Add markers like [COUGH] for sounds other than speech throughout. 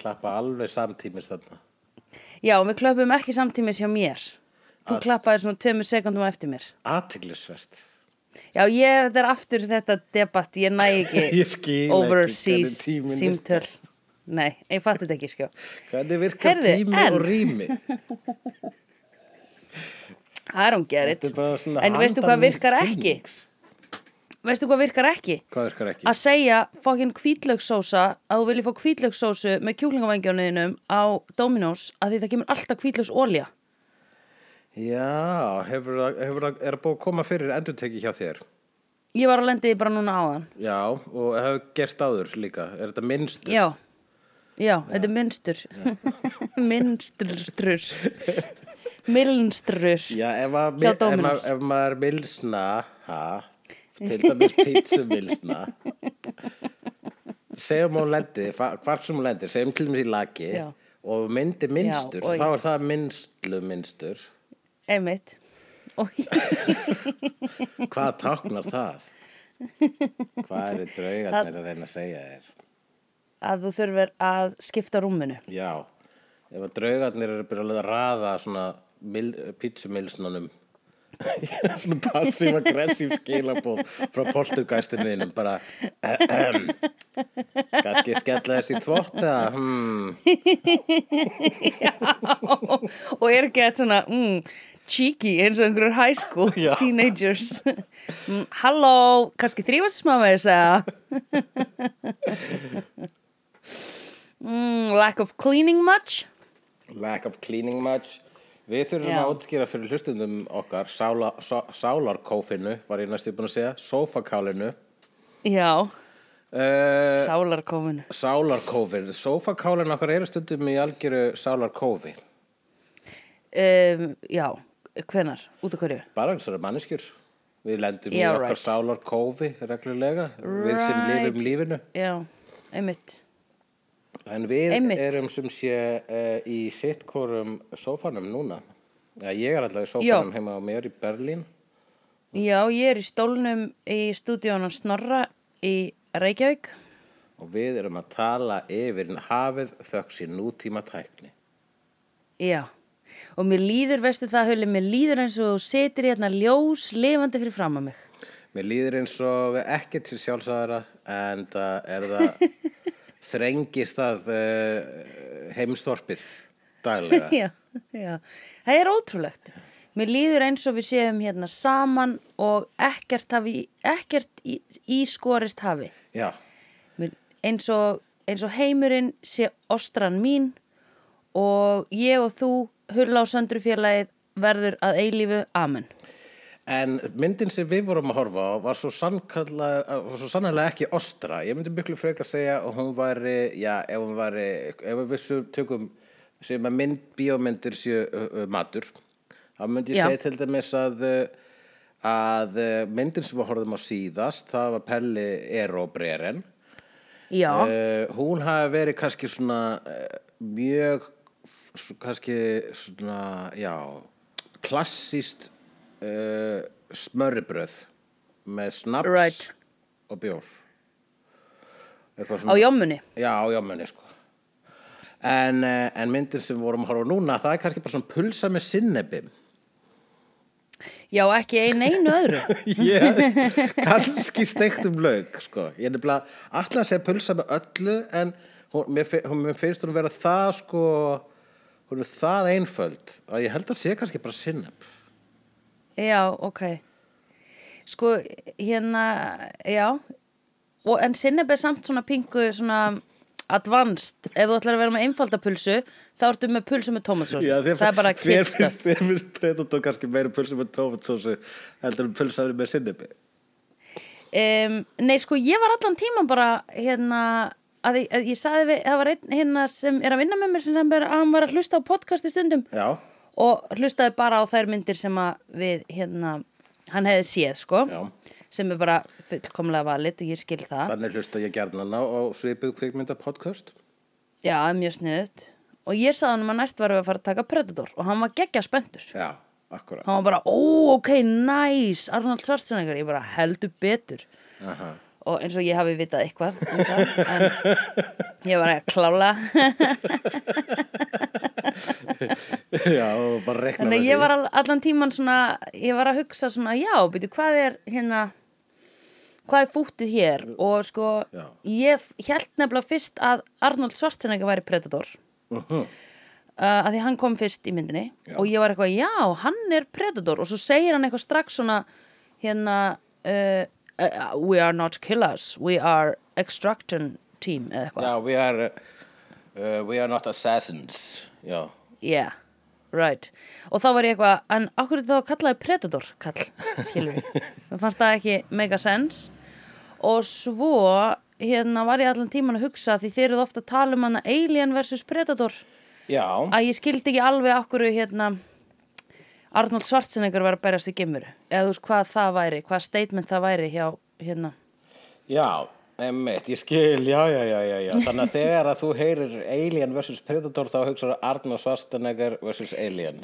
klappa alveg samtímis þarna. Já, við klöpum ekki samtímis hjá mér. Þú klappaði svona tveimur sekundum á eftir mér. Athyglisvert. Já, ég, þetta er aftur þetta debatt, ég næ [LAUGHS] ekki Ég overseas símtöl. Nei, ég fatt þetta ekki, sko. Hvernig virkar Heyrðu, tími en- og rými? [LAUGHS] I don't get it. En veistu hvað virkar ekki? Veistu hvað virkar ekki? Hvað virkar ekki? Að segja fokkin hvítlaugsósa að þú viljið fá hvítlaugsósu með kjúklingavangjónuðinum á Dominos að því það kemur alltaf hvítlaugsólja. Já, hefur það, er það búið að koma fyrir endurteki hjá þér? Ég var að lendi bara núna áðan. Já, og hefur gert áður líka. Er þetta minnstur? Já, já, þetta er minnstur. [LAUGHS] Minnstrur. Milnstrur. Já, ef maður milsna, ha, til dæmis pizza milsna, segjum hún lendi, hvart sem hún lendi, segjum til dæmis í laki Já. og myndi minnstur, oj. þá er það minnslu minnstur. Einmitt. [LAUGHS] Hvað táknar það? Hvað eru draugarnir að reyna að segja þér? að þú þurfir að skipta rúminu. Já, ef að draugarnir eru byrjað að raða svona mil, pizzumilsnunum svona passiv-aggressiv skilabóð frá portugæstinniðinum bara kannski skella þessi eða hmm, og er ekki eitthvað svona mm, cheeky eins og einhverjur high school Já. teenagers. Mm, halló, kannski þrýfast smá með þess að lack of cleaning much? Lack of cleaning much Við þurfum Já. að útskýra fyrir hlustundum okkar sála, sá, sálarkófinu, var ég næstu búin að segja, sófakálinu. Já, uh, sálarkófinu. Sálarkófin, sófakálin okkar eru stundum í algjöru sálarkófi. Um, já, hvenar, út af hverju? Bara eins og það manneskjur. Við lendum í okkar right. sálarkófi reglulega, við sem Right. lifum lífinu. Já, einmitt en við Einmitt. erum sem sé uh, í sittkorum sófanum núna. Ja, ég er alltaf í sófanum heima á mér í Berlín. Já, ég er í stólnum í stúdíónan Snorra í Reykjavík. Og við erum að tala yfir hafið þöks í nútíma tækni. Já, og mér líður, veistu það, Hulli, mér líður eins og setir hérna ljós lifandi fyrir fram að mig. Mér líður eins og ekkert til sjálfsagara en það er það [LAUGHS] þrengist það uh, heimsþorpið daglega. [LAUGHS] Já, já, það er ótrúlegt. Mér líður eins og við séum hérna saman og ekkert, hafi, ekkert í, í skorist hafi. Já, Mér, eins, og, eins og heimurinn sé ostran mín og ég og þú, Hulla og Söndrufélagið, verður að eilífu amen. En myndin sem við vorum að horfa á var svo, var svo sannlega ekki ostra. Ég myndi miklu frekar segja að hún væri, já, ef hún væri, ef við tökum sem að mynd, bíómyndir séu uh, uh, matur, þá myndi ég Já. segja til dæmis að að myndin sem við horfum á síðast, það var Pelli Ero Breren. Uh, hún hafi verið kannski svona mjög kannski svona, já, klassíst uh, smörribröð með snaps Right. og bjór. Á svona, jómmunni. já, á jámenni, sko. En, uh, en myndin sem vorum að horfa núna, það er kannski bara svona pulsa með sinnebi. Já, ekki ein einu öðru. [LAUGHS] Ég, kannski steikt um lauk, sko. Ég er nefnilega alltaf að segja pulsa með öllu, en hún, mér, hún, mér finnst hún vera það, sko, hún er það einföld að ég held að sé kannski bara sinneb. Já, ok. Sko, hérna, já. Og, en sinneb er samt svona pingu, svona advanced. Ef þú ætlar að vera með einfaldapulsu, þá ertu með pulsu með tómatsósu. Það er bara finnst, þér finnst Predator kannski meira pulsa með tómatósu heldur en pulsaður með sinnebi. Um, nei, sko, ég var allan tíman bara, hérna, að ég, að ég sagði við, það var einn hérna sem er að vinna með mér sem sem er að hann var að hlusta á podcast í stundum Já, og hlustaði bara á þær myndir sem að við, hérna, hann hefði séð, sko. já. sem er bara fullkomlega valit og ég skil það. Þannig hlusta ég gjarnan á, á svipuð kvikmynda podcast. Já, mjög sniðut. Og ég sagði hann að næst varum við að fara að taka Predator og hann var geggja spenntur. Já, akkurat. Hann var bara, ó, ok, nice, Arnold Schwarzenegger. Ég bara heldur betur. Aha. og eins og ég hafi vitað eitthvað um það, en ég var að klála [LAUGHS] [LAUGHS] [LAUGHS] Já, þannig að ég var all- allan tíman svona ég var að hugsa svona, já, byrju, hvað er hérna hvað er fútið hér? Og sko, Já. ég held nefnilega fyrst að Arnold Schwarzenegger væri Predator. Uh -huh. uh, að því hann kom fyrst í myndinni. Og ég var eitthvað, já, hann er Predator. Og svo segir hann eitthvað strax svona hérna uh, uh, we are not killers, we are extraction team eða eitthvað. Já, we are uh, we are not assassins Já, yeah, right. Og þá var ég eitthvað, en er þá kallaði Predator kall, skilur við [LAUGHS] mér fannst það ekki mega sense. Og svo hérna var ég allan tíman að hugsa því þeir eru ofta að tala um hana Alien versus Predator já, að ég skildi ekki alveg okkur hérna Arnold Schwarzenegger var að berjast í gimmuru eða þú veist hvað það væri, hvað statement það væri hjá hérna. Já Emmitt, ég skil, já, já, já, já, já. Þannig að þegar að þú heyrir Alien vs. Predator þá hugsaðu Arnold Schwarzenegger vs. Alien.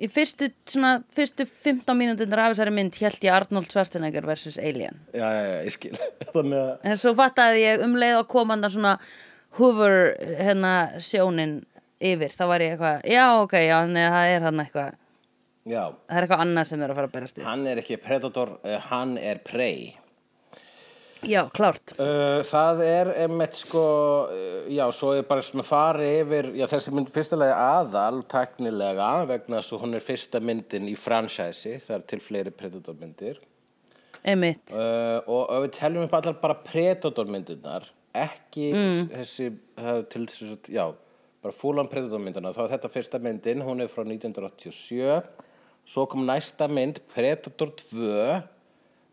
Í fyrstu, svona, fyrstu 15 mínútur af þessari mynd held ég Arnold Schwarzenegger versus Alien. Já, já, já, ég skil. [LAUGHS] Þannig að, en svo fattaði ég um leið að komanda svona hoover hérna sjónin yfir, þá var ég eitthvað já ok, já, þannig að það er hann eitthvað. Já. Það er eitthvað annað sem er að fara að berast í. Hann er ekki Predator, uh, hann er Prey já, klárt. Uh, það er einmitt sko, uh, já, svo er bara að fara yfir, já, þessi mynd fyrstulega aðal, teknilega, vegna þess að hún er fyrsta myndin í franchise, það er til fleiri Predator myndir. einmitt, Uh, og við teljum upp allar bara Predator myndirnar, ekki þessi, það er til þess að, já, bara fúlan Predator myndina, þá er þetta fyrsta myndin, hún er frá 1987, svo kom næsta mynd, Predator 2,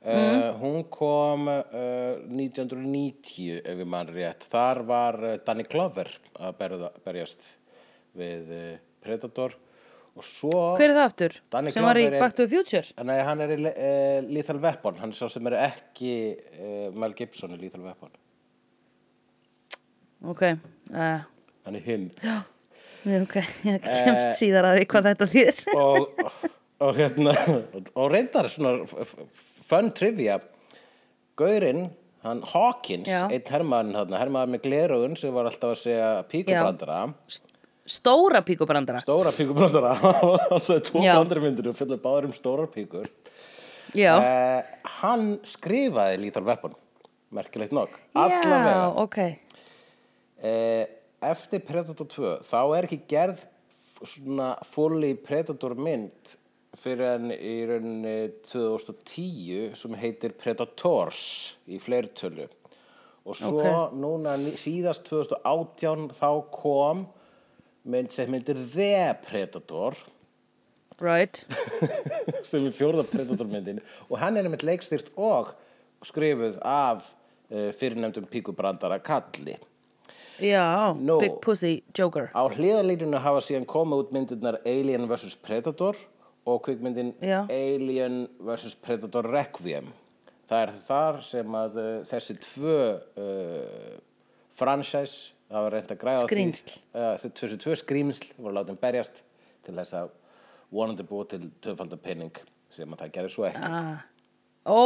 Uh, hún kom uh, 1990 ef við mann rétt. Þar var uh, Danny Glover að berða, berjast við uh, Predator. Og svo hver er það aftur? Danny sem var í Glover Back to the Future? Nei, hann er í Lethal Weapon. Hann er sá sem er ekki Mel Gibson í Lethal Weapon. Ok, hann er hinn. Ok ég kemst síðar að því hvað þetta þýr og, og hérna og reyndar svona fun trivia. Gaurinn, hann Hawkins Já. einn hermaðurinn þarna, hermaður með glerugun sem var alltaf að segja píkubrandara stóra píkubrandara stóra píkubrandara [LAUGHS] hann sagði tvo Já. brandari myndir og fyllir báður um stórar píkur. Uh, hann skrifaði Lethal Weapon merkilegt nokk. Allavega. Já, ok. Eh, eftir Predator 2 þá er ekki gerð svona fully Predator mynd fyrir en í rauninni 2010 sem heitir Predators í fleirtölu og svo Ok. núna síðast 2018 þá kom mynd sem heitir The Predator right, [LAUGHS] sem er fjórða Predator myndin og hann er einmitt leikstýrt og skrifuð af uh, fyrirnefndum píkubrandara Kalli já Nú. Big Pussy Joker Á hliðarlínuna hafa síðan komið út myndirnar Alien vs. Predator og kvikmyndin Já. Alien vs. Predator Requiem. Það er þar sem að uh, þessi tvö uh, franchise hafa reynd að græða. Skrýmsl. Uh, þessi tvö skrýmsl voru látum berjast til þess að vonandi búið til töfaldar penning sem að það gerir svo ekki. ah. ó,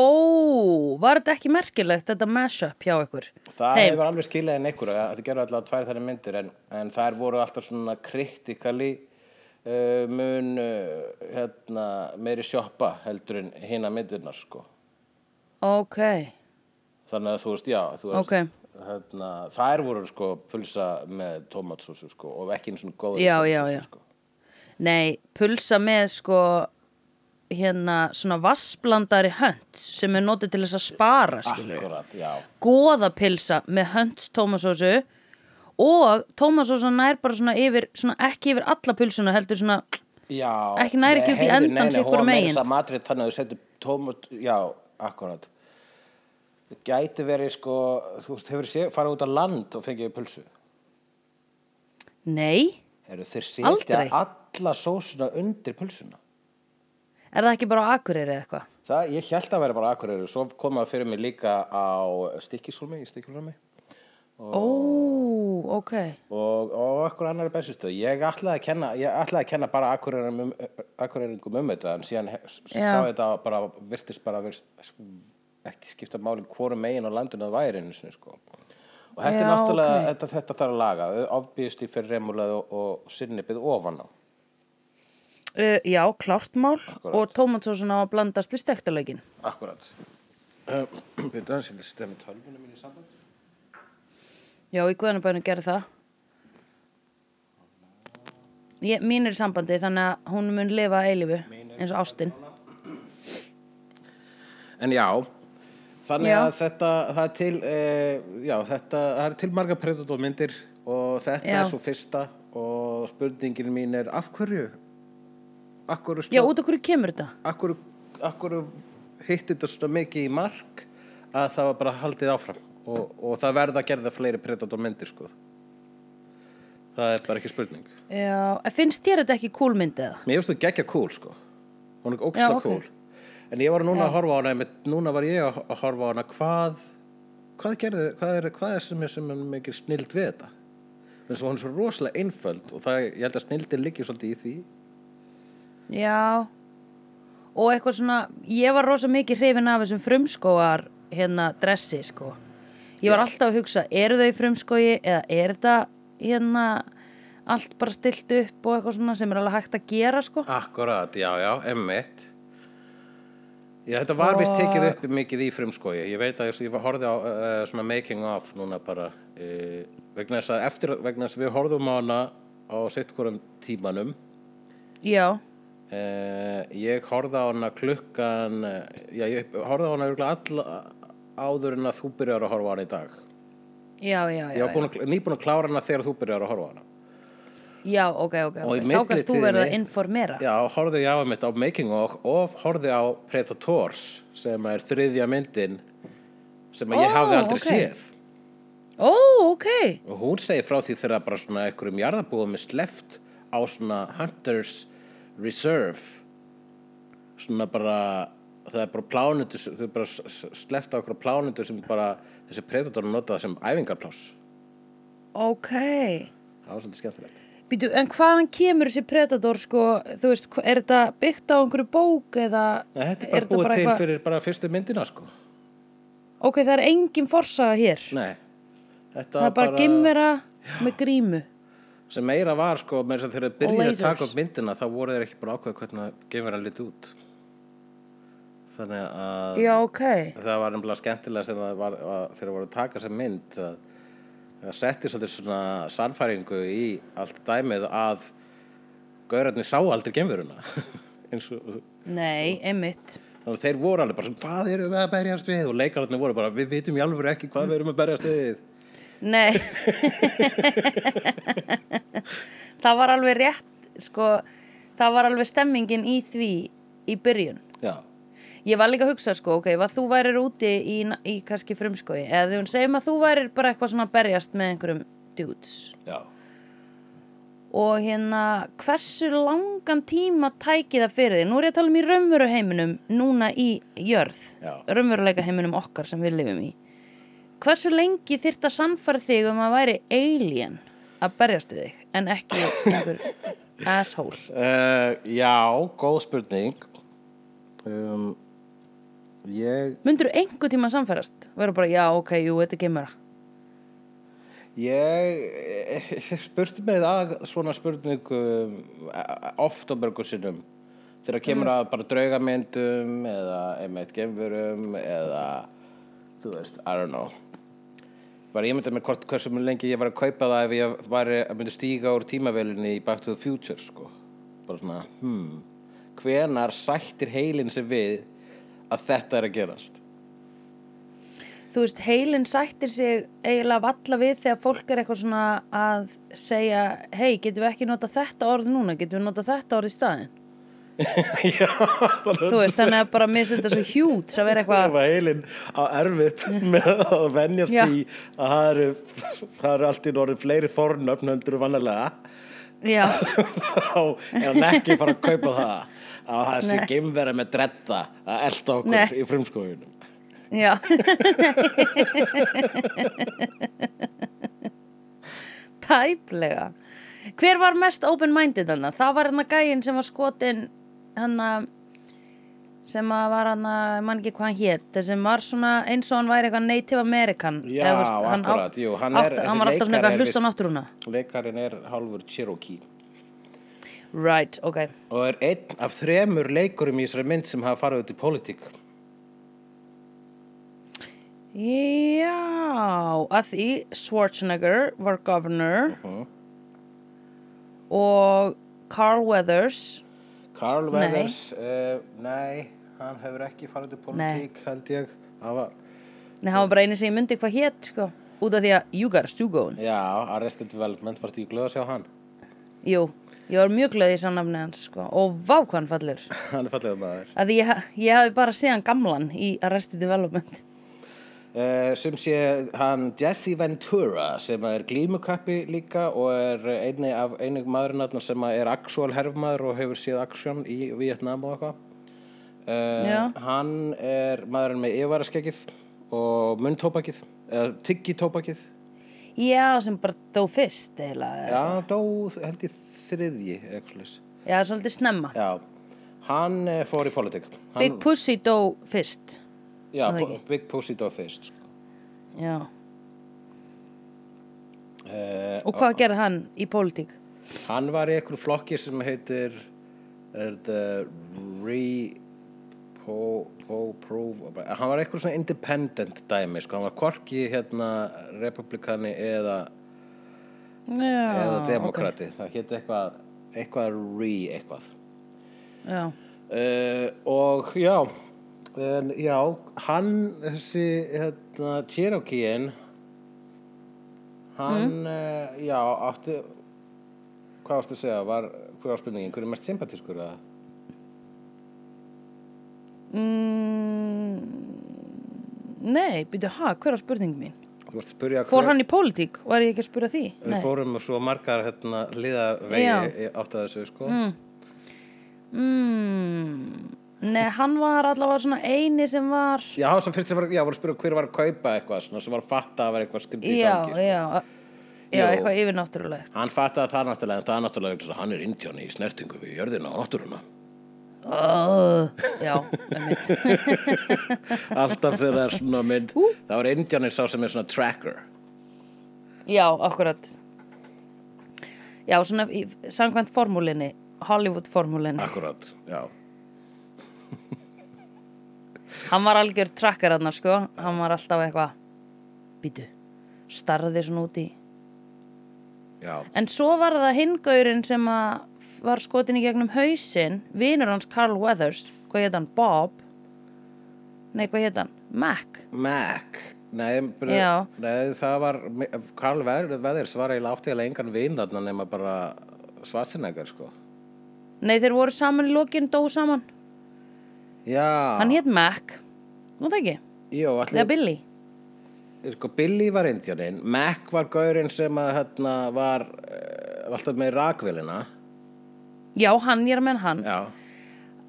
var þetta ekki merkilegt þetta mashup hjá ykkur Það Þeim. hefur alveg skilað en einhver að þetta gerur allavega tvær þær myndir en, en þær voru alltaf svona kritikali mun uh, hérna, meiri sjoppa heldur en hina myndirnar sko. ok, þannig að þú veist, já þú veist, Ok. hérna, þær voru sko pulsa með tómatsósu sko, og ekki einu svona góð Já, já, já. sko. nei, pulsa með sko hérna svona vassblandari hönds sem er notið til þess að spara skilur góðapilsa með hönds tómasósu og tómasósa nær bara svona yfir, svona ekki yfir alla pulsuna heldur svona, Já, Ekki nær ekki út í heyrðu, endan nei, nei, sitt hún hvoru var meira megin. matrið þannig að þú setur tómat, já, akkurat. Það gæti verið sko þú hefur farið út á land og fengið pulsu? Nei. Heru, þeir setja Aldrei. alla sósuna undir pulsuna. Er það ekki bara akureyri eða eitthvað? Það, ég held að vera bara akkurýri svo kom það fyrir mig líka á stikkishólmi í stikkishólmi ó, ok. Og, og okkur annar bensinstöð ég ætlaði að kenna, ég ætlaði að kenna bara akureyringum um, um þetta en síðan sá þetta bara virtist bara virst, ekki skipta máli hvorum megin á landinu það væri einu sinni sko. og þetta er Já, náttúrulega ok. þetta, þetta þarf að laga. Ofbýðist í fyrir remulað og, og sinnipið ofan á. Uh, já, klárt mál. Akkúrat. og tómatsósun á að blandast við stektalaukin akkurat. Uh, [CLEARS THROAT] Við dansum þetta setja með tölvunum mín í samband já, í guðanabæðinu gerir það ég, mín er í sambandi þannig að hún mun lifa að eilífu eins og ástin En já, þannig Já. að þetta, það er til, e, já, þetta, það er til marga predatormyndir og þetta Já. er svo fyrsta og spurningin mín er af hverju? Af hverju, já, út af hverju kemur þetta af hverju, af hverju hitti þetta svona mikið í mark að það var bara haldið áfram og, og það verða að gerða fleiri predatormyndir sko. Það er bara ekki spurning. já, finnst þér þetta ekki kúlmynd eða? Mér finnst þú geggja cool sko Hún er ógstlega Já, ok. cool En ég var núna Já. að horfa á hana einmitt, Núna var ég að að horfa á hana Hvað Hvað gerði, hvað er, hvað er sem er sem er mikið snild við þetta Þess að hún er svo rosalega einföld Og það, ég held að snildin liggi svolítið í því Já og eitthvað svona, ég var rosa mikið hrifin af þessum frumskóar hérna dressi sko ég var alltaf að hugsa, eru þau frumskói eða er þetta hérna allt bara stilt upp og eitthvað svona sem er alveg hægt að gera sko? Akkurat, já, já, emmitt Já, þetta var vist Og- tekið upp mikið í frumskói Ég veit að ég, horfði á uh, svona making of núna bara uh, vegna þess að eftir, vegna þess að við horfðum á hana á sitt hvorum tímanum. Já, Uh, ég horfði á hana klukkan já, ég horfði á hana alla áður en að þú byrjar að horfa á hana í dag? Já, já, ég já, var búin að, nýbúin að klára hana þegar þú byrjar að horfa á hana. Já, ok, ok, Og í ok. Þá kannst þú verið að informera. Já, horfði ég á mitt á Making of og horfði á Predators sem er þriðja myndin sem að ég hafði aldrei ok. séð. Ó, ok, og hún segir frá því þegar bara svona einhverjum jarðabúðum er sleft á svona Hunters Reserve. Svona bara það er bara plánutur þau er bara sleppt á einhverja plánutur sem bara þessi predator notaða sem æfingarpláss. Ok. Það var svolítið skemmtilegt. Býtu, en hvaðan kemur þessi predator sko, þú veist, er þetta byggt á einhverju bók eða Nei, þetta er bara búið til fyrir bara fyrstu myndina sko. Ok, það er engin forsaga hér. Nei, þetta Það er bara, gimmera með grímu. Sem meira var sko með þess að þegar þeir byrjuði að taka upp myndina þá voru þeir ekki bara ákveða hvernig að liti út þannig að Já, ok. það var nefnilega skemmtilega sem það var, þegar voru að taka sem mynd að það setti svolítið svona sannfæringu í allt dæmið að gaurarnir sá aldrei [LAUGHS] og Nei, einmitt. Þannig að þeir voru alveg bara svona, hvað erum við að berjast við? Og leikararnir voru bara við vitum í alveg ekki hvað við erum að berjast við. Nei. [LAUGHS] Það var alveg rétt sko, það var alveg stemmingin í því í byrjun. Já, Ég var líka að hugsa sko, ok, að þú værir úti í, í kannski frumskói eða því hún segjum að þú værir bara eitthvað svona berjast með einhverjum dudes. Já. Og hérna hversu langan tíma tæki það fyrir þig? Nú er ég að tala um í raunveru heiminum núna í jörð raunveruleika heiminum okkar sem við lifum í. Hversu lengi þyrft að sannfæra þig um að væri alien að berjast við þig en ekki einhver [LAUGHS] asshole? Uh, já, góð spurning. Um, Ég myndur þú einhver tíma að sannfærast vera bara já ok, jú, þetta er gemura Ég eh, spurti með að svona spurningu eh, oft á mörgum sinnum. Þegar kemur að bara draugamyndum eða einmitt gemfurum eða þú veist, I don't know. Bara ég myndi mér hvort hversu lengi ég var að kaupa það ef ég væri að myndi stíga úr tímavélinni í Back to the Future sko. Bara svona, hmm hvenar sættir heilin sem við að þetta er að gerast. Þú veist, heilin sættir sig eiginlega valla við þegar fólk er eitthvað svona að segja hei, getum við ekki nota þetta orð núna? Getum við nota þetta orð í staðinn? [LAUGHS] Já, þú veist, þannig að bara mér finnst þetta svo hjút [LAUGHS] að vera eitthvað heilin á erfitt með að venjast Já. í að það eru, það eru allt í orðið fleiri fornöfn heldur vanalega já, [LAUGHS] og en ekki fara að kaupa það að það sé Nei. geimvera með dredda að elda okkur Nei. í frumskóðunum já. Tæplega. Hver var mest open-minded hann það var hann að gæinn sem var skotin hann að sem að var hann að, ég man ekki hvað hann hét þessi sem var svona eins og hann væri eitthvað native American Já, Eða, veist, hann akkurat, jú, hann er- átt, hann var alltaf svona eitthvað að hlusta á náttúruna. Leikarin er hálfur Cherokee right, ok og er einn af þremur leikurum í þessari mynd sem hafa farið út í pólitík. já, að því Schwarzenegger var governor Mhm. og Carl Weathers Carl. Weathers, nei, uh, nei hann hefur ekki farið út í pólitík, held ég. Var, Nei, hann var bara eini sem ég myndi hvað hétt, sko. Út af því að you got a stew going. já, Arrested Development, varstu ekki glöð að sjá hann? Jú, ég var mjög glöð í sann nafni hans, sko. Og vá hvað hann fallur. [LAUGHS] hann er fallega maður. Að ég, ég hafði bara séð hann gamlan í Arrested Development. Uh, sem sé hann Jesse Ventura sem er glímukappi líka og er eini af eini maðurinn sem er actual herfmaður og hefur séð aksjón í Vietnam og eitthvað uh, hann er maðurinn með yfirvaraskeggið og munntópakið eða tyggitópakið Já, sem bara dó fyrst, eiginlega. já, dó held ég þriðji Já, svolítið snemma. já, hann uh, fór í politík hann, Big Pussy dó fyrst. já, það? Big Pussy dó fyrst sko. Já. uh, Og hvað gerði hann í pólitík? Hann var í einhverju flokki sem heitir er the re po, po, prove hann var eitthvað svona independent dæmi sko, hann var korki hérna republikani eða, Já, eða demokrati það hétt eitthvað eitthvað re eitthvað. Já. uh, og já en, já, hann þessi hérna Cherokee-in hann mm. já, átti hvað varstu að segja, var hver var spurningin, hver er mest sympatískur eða? Mm, nei, byrju, ha, hver var spurning mín? Fór hann í pólitík? Var ég ekki að spyrja því? Við Nei. fórum svo margar hérna liða Já. vegi átt að þessu sko Mm, nei, hann var allavega svona eini sem var Já, sem fyrst sem var, já, voru að spyrja hver var að kaupa eitthvað svona, sem var að fatta að vera eitthvað skrítið í Já, gangi sko. já, já, Jú. eitthvað yfirnáttúrulegt Hann fattaði það náttúrulega, en það náttúrulega hann er indjáni í snertingu við jörðina og náttúruna oh, Já, einmitt. [LAUGHS] Alltaf þegar það er svona mynd Það var indjánir sá sem er svona tracker. Já, akkurat. Já, svona í, samkvæmt formúlinni Hollywood formúlinni Akkurat, já. [LAUGHS] Hann var algjör trakkar hann, sko. Hann var alltaf eitthvað Býtu, starði svona út í. Já, En svo var það hingaurin sem að var skotin í gegnum hausinn vinur hans Carl Weathers hvað hétt hann, Bob? Nei, hvað hétt hann, Mac. Mac. Nei, nei það var Karl Veðers var eiginlega átti eiginlega engan vin þarna nema bara svarsinægar sko. Nei, þeir voru saman í lokin, dó saman. Já, Hann hétt Mac, nú það ekki? Jó, Eða allir, Billy sko, Billy var indjánin Mac var gaurinn sem að hérna var uh, alltaf með rakvélina Já, hann, ég er að menn hann. Já,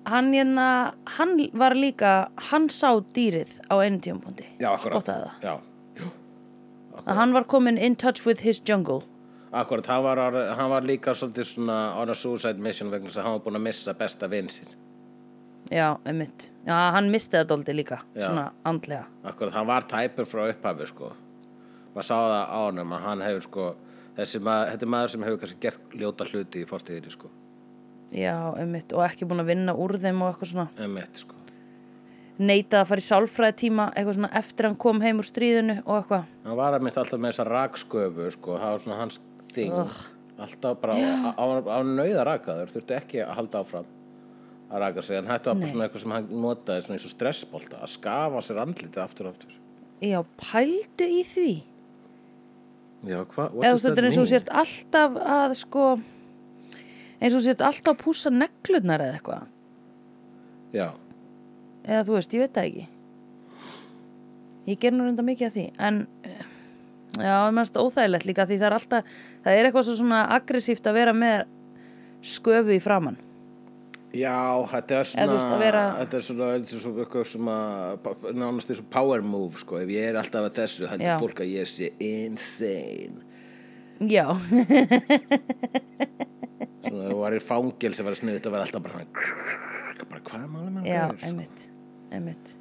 Hann, hérna, hann var líka hann sá dýrið á einu akkurat. Spottaði það. Já, hann var komin in touch with his jungle. Akkurat, hann var, hann var líka svolítið svona on a suicide mission vegna þess að hann var búinn að missa besta vin sín Já, einmitt. Já, hann misti það dóldi líka, Já. svona andlega. Akkurat, hann var tæpur frá upphafi sko. maður sá það á honum að hann hefur sko, þessi maður, þetta er maður sem hefur kannski gert ljóta hluti í fortíðinni sko. Já, einmitt, og ekki búin að vinna úr þeim og eitthvað svona. Emmett sko. neitað að fara í sálfræði tíma eitthvað svona eftir hann kom heim úr stríðinu og eitthvað. Hann var að mitt alltaf með þessa raksköfu sko. það var svona hans þing alltaf bara á, á, á nauða rakaður þurfti ekki að halda áfram að raka sig en þetta var bara svona eitthvað sem hann notaði svona eins og stressbolta að skafa sér andlitið aftur og aftur. Já, pældu í því. Já, hvað? eða þú veist, þetta er eins og sért alltaf að sko eins og þú sért alltaf að pússa neglurnar eða eitthvað. Já, eða þú veist, ég veit það ekki. Ég ger nú reynda mikið af því en eh, já, mennst óþægilegt líka því það er alltaf það er eitthvað svo svona aggressíft að vera með sköfu í framann Já, þetta er svona, veist, að vera- þetta er svona, svona að, nánast þessu power move, sko, ef ég er alltaf að þessu, heldur Já. fólk að ég sé insane. já, [LAUGHS] Svona, þú var í fangel sem var sniðið, þetta var alltaf bara mark bara hvað er málið með já, einmitt, einmitt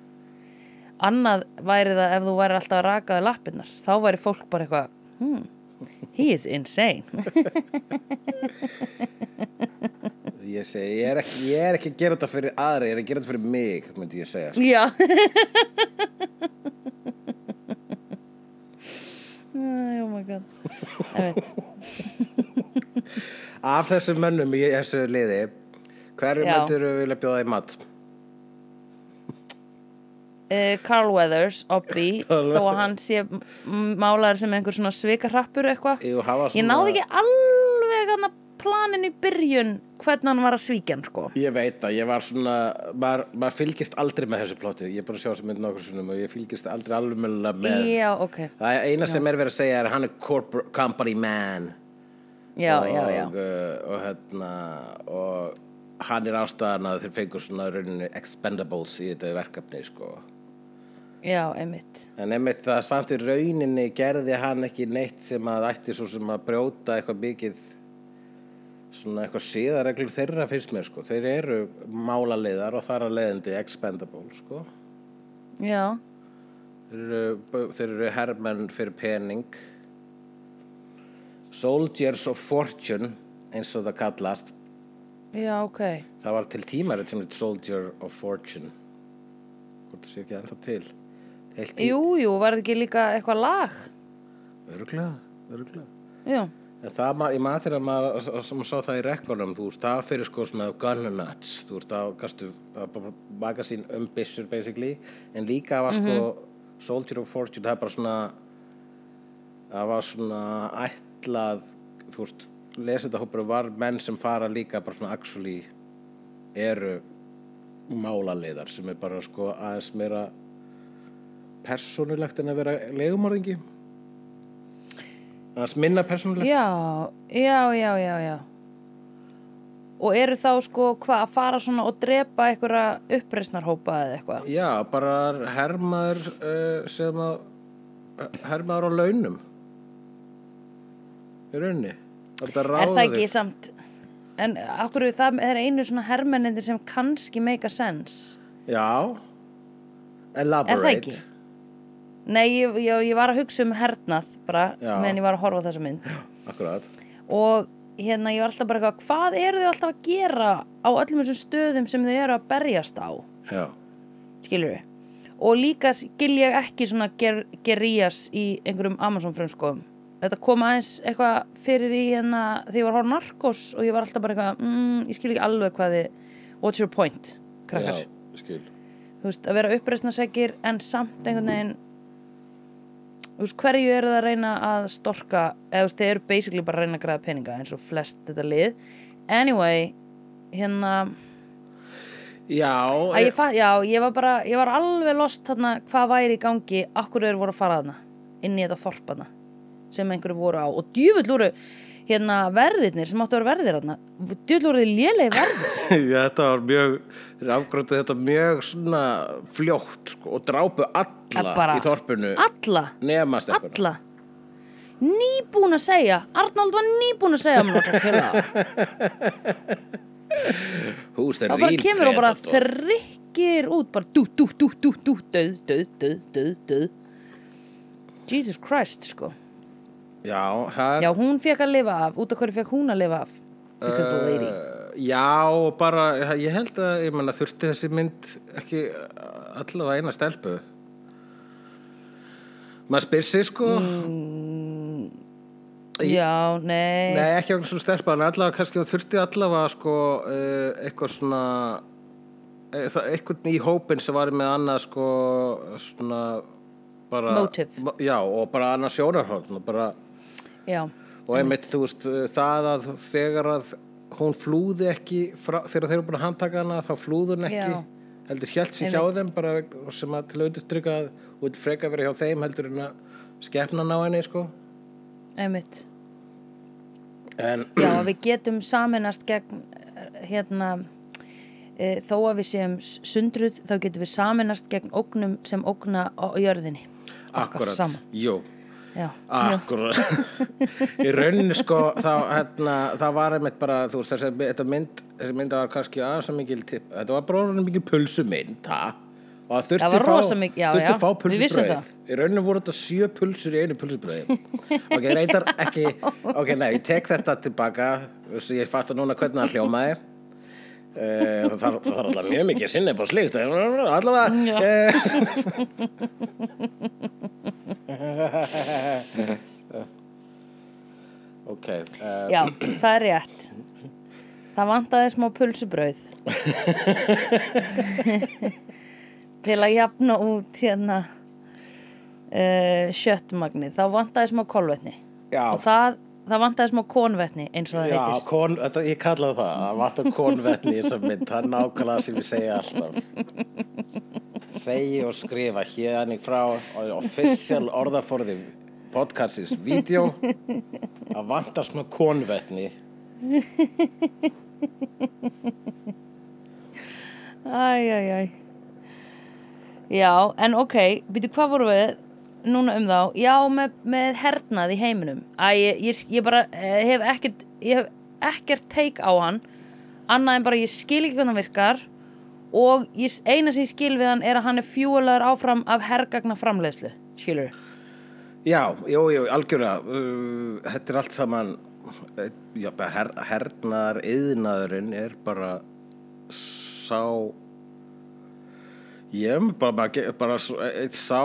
annað væri það ef þú væri alltaf að rakaði lappirnar þá væri fólk bara eitthvað hmm, he is insane ég segi, ég er, ekki, ég er ekki að gera þetta fyrir aðra ég er að gera þetta fyrir mig, myndi ég segja já Æ, oh my god. [LAUGHS] Af þessum mönnum í þessu liði hverju myndir þú vilja bjóða í mat? Uh, Carl Weathers, Obby [LAUGHS] þó að hann sé m- málaður sem einhver svona svikarrappur eitthvað. Ég náði ekki alveg hann planin í byrjun hvernig hann var að svíkja hann sko? Ég veit að ég var svona, maður, maður fylgist aldrei með þessu plóti, ég er bara að sjá þessu mynd nokkur sinnum og ég fylgist aldrei alveg með. já, ok, Það eina sem er verið að segja er hann er corporate company man. Já, og, já, já. uh, og hérna, og hann er ástæðan að þeir fengur svona rauninni expendables í þetta verkefni, sko. já, einmitt. En einmitt það samt í rauninni gerði hann ekki neitt sem að ætti svo sem að brjóta eitthvað mikið svona eitthvað síðareglur þeirra finnst mér sko. Þeir eru málaliðar og þar að leiðandi expendable sko. já, Þeir eru, þeir eru hermenn fyrir pening. Soldiers of Fortune eins og það kallast. já, ok Það var til tímarið sem heit Soldier of Fortune. Hvort það sé ekki ennþá til. Heilt tí... jú, jú, var þetta ekki líka eitthvað lag Öruglega, öruglega. já, En það, ég maður þegar maður sem sá það í rekkonum, þú veist, það fyrir sko svona gun nuts, þú veist, það það var bara magasín um byssur basically, en líka var sko Soldier of Fortune, það er bara svona það var svona ætlað, þú veist lesið hópur var menn sem fara líka bara svona actually eru málaliðar sem er bara sko aðeins meira persónulegt en að vera legumorðingi aðeins minna persónulegt. Já, já, já, já, já. Og eru þá sko hvað að fara svona og drepa einhverja uppreisnarhópa eða eitthvað? Já, bara hermaður uh, sem að hermaður á launum. Í rauninni. Það er er það ekki þig. samt en akkur það er einu svona hermennindi sem kannski make a sense? Já. Er Elaborate það ekki? Nei, ég, ég, ég var að hugsa um hernað bara, meðan ég var að horfa þessa mynd. Akkurat. Og hérna ég var alltaf bara eitthvað hvað eru þau alltaf að gera á öllum þessum stöðum sem þau eru að berjast á? Já, skilur við og líka skil ég ekki svona ger, gerías í einhverjum Amazon frumskóðum þetta kom aðeins eitthvað fyrir í hérna því ég var að horfa á Narcos og ég var alltaf bara eitthvað mm, ég skil ekki alveg hvað þið what's your point, krakkar? Já, skil. Þú veist, að vera uppreisnarsækir en samt einhvern veginn veist, hverju eru það að reyna að storka, eða þeir eru basically bara að reyna að græða peninga eins og flest þetta lið. Anyway, hérna Já, ég, fa- já, ég var bara, ég var alveg lost þarna hvað væri í gangi, akkur þeir voru að fara þarna inn í þetta þorp þarna sem einhverju voru á. Og djúfull voru hérna verðirnir sem áttu að vera verðir þarna. Djúfull voru þið lélegi verðir. [LAUGHS] Já, þetta var mjög þeir afgróttu þetta mjög svona fljótt sko, og drápu alla Að bara- í þorpinu alla, nema stefnuna alla? Nýbúin að segja Arnold var nýbúin að segja mér að [LAUGHS] Hús þeir og bara kemur og bara þrykkir út bara dú, dú, dú, dú, dú, döð, döð, döð, döð, döð. Jesus Christ, sko. Já, það Já, hún fekk að lifa af, út af hverju fekk hún að lifa af? Because the lady. Uh, já, bara, ég held að ég menna þurfti þessi mynd ekki allavega eina stelpu maður spyr sig sko Mm. Já, nei, nei ekki svona stelpa en allavega kannski þurfti allavega sko uh, eitthvað svona eitthvað í hópin sem var með annað sko svona bara Motive. mo- já, og bara annað bara já, og einmitt þú veist það að þegar að hún flúði ekki frá, þegar þeir eru búin að handtaka hana þá flúði hún ekki Já. heldur hjælt sér hjá Einmitt. þeim bara sem að til að undirstrykka að hún freka verið hjá þeim heldur en að skepna ná henni sko. Einmitt. En Já, við getum saminast gegn hérna e, þó að við séum sundruð þá getum við saminast gegn ógnum sem ógna á jörðinni akkurat, jú Akkur [LAUGHS] Í rauninni sko þá, hérna, það var einmitt bara þú veist þessi, þetta mynd, þessi mynd var kannski aðeins að mikil tipp, þetta var bara mikil pulsumynd ha? og það þurfti Það fá, að fá vissum pulsubröð í rauninni voru þetta sjö pulsur í einu pulsubröði [LAUGHS] ok, reyndar ekki ok, nei, ég tek þetta tilbaka. Ég fatt að núna hvernig það hljómaði. Uh, það þarf það alltaf mjög mikið sinni bara slíkt. Allavega uh, [LAUGHS] [LAUGHS] ok uh, Já, það er rétt. Það vantaði smá pulsubrauð. [LAUGHS] Til að jafna út hérna uh, sjöttmagnið þá vantaði smá kolvetni. Já, og það, það vantaði smá konvetni eins og það já heitir. kon, þetta, ég kallaði það það vantar konvetni í þessar mynd. Það er nákvæmlega sem ég segja alltaf [LAUGHS] segi og skrifa hérna frá official orðaforði podcastins vídeo. Að vantar smá konvetni. Æj, æj, æj Já, en ok, býtu hvað voru við núna um þá? Já, með, með hernað í heiminum. Æ, ég, ég, ég bara eh, hef ekkert ég hef ekkert teik á hann annað en bara ég skil ekki hvernig hann virkar og ég, eina sem ég skil við hann er að hann er fjúalaður áfram af hergagna framleiðslu skilur Já, jú, jú, algjörlega. Uh, Þetta er allt saman eh, já, her, hernaðar yðnaðurinn er bara sá ég er bara, bara, bara einn sá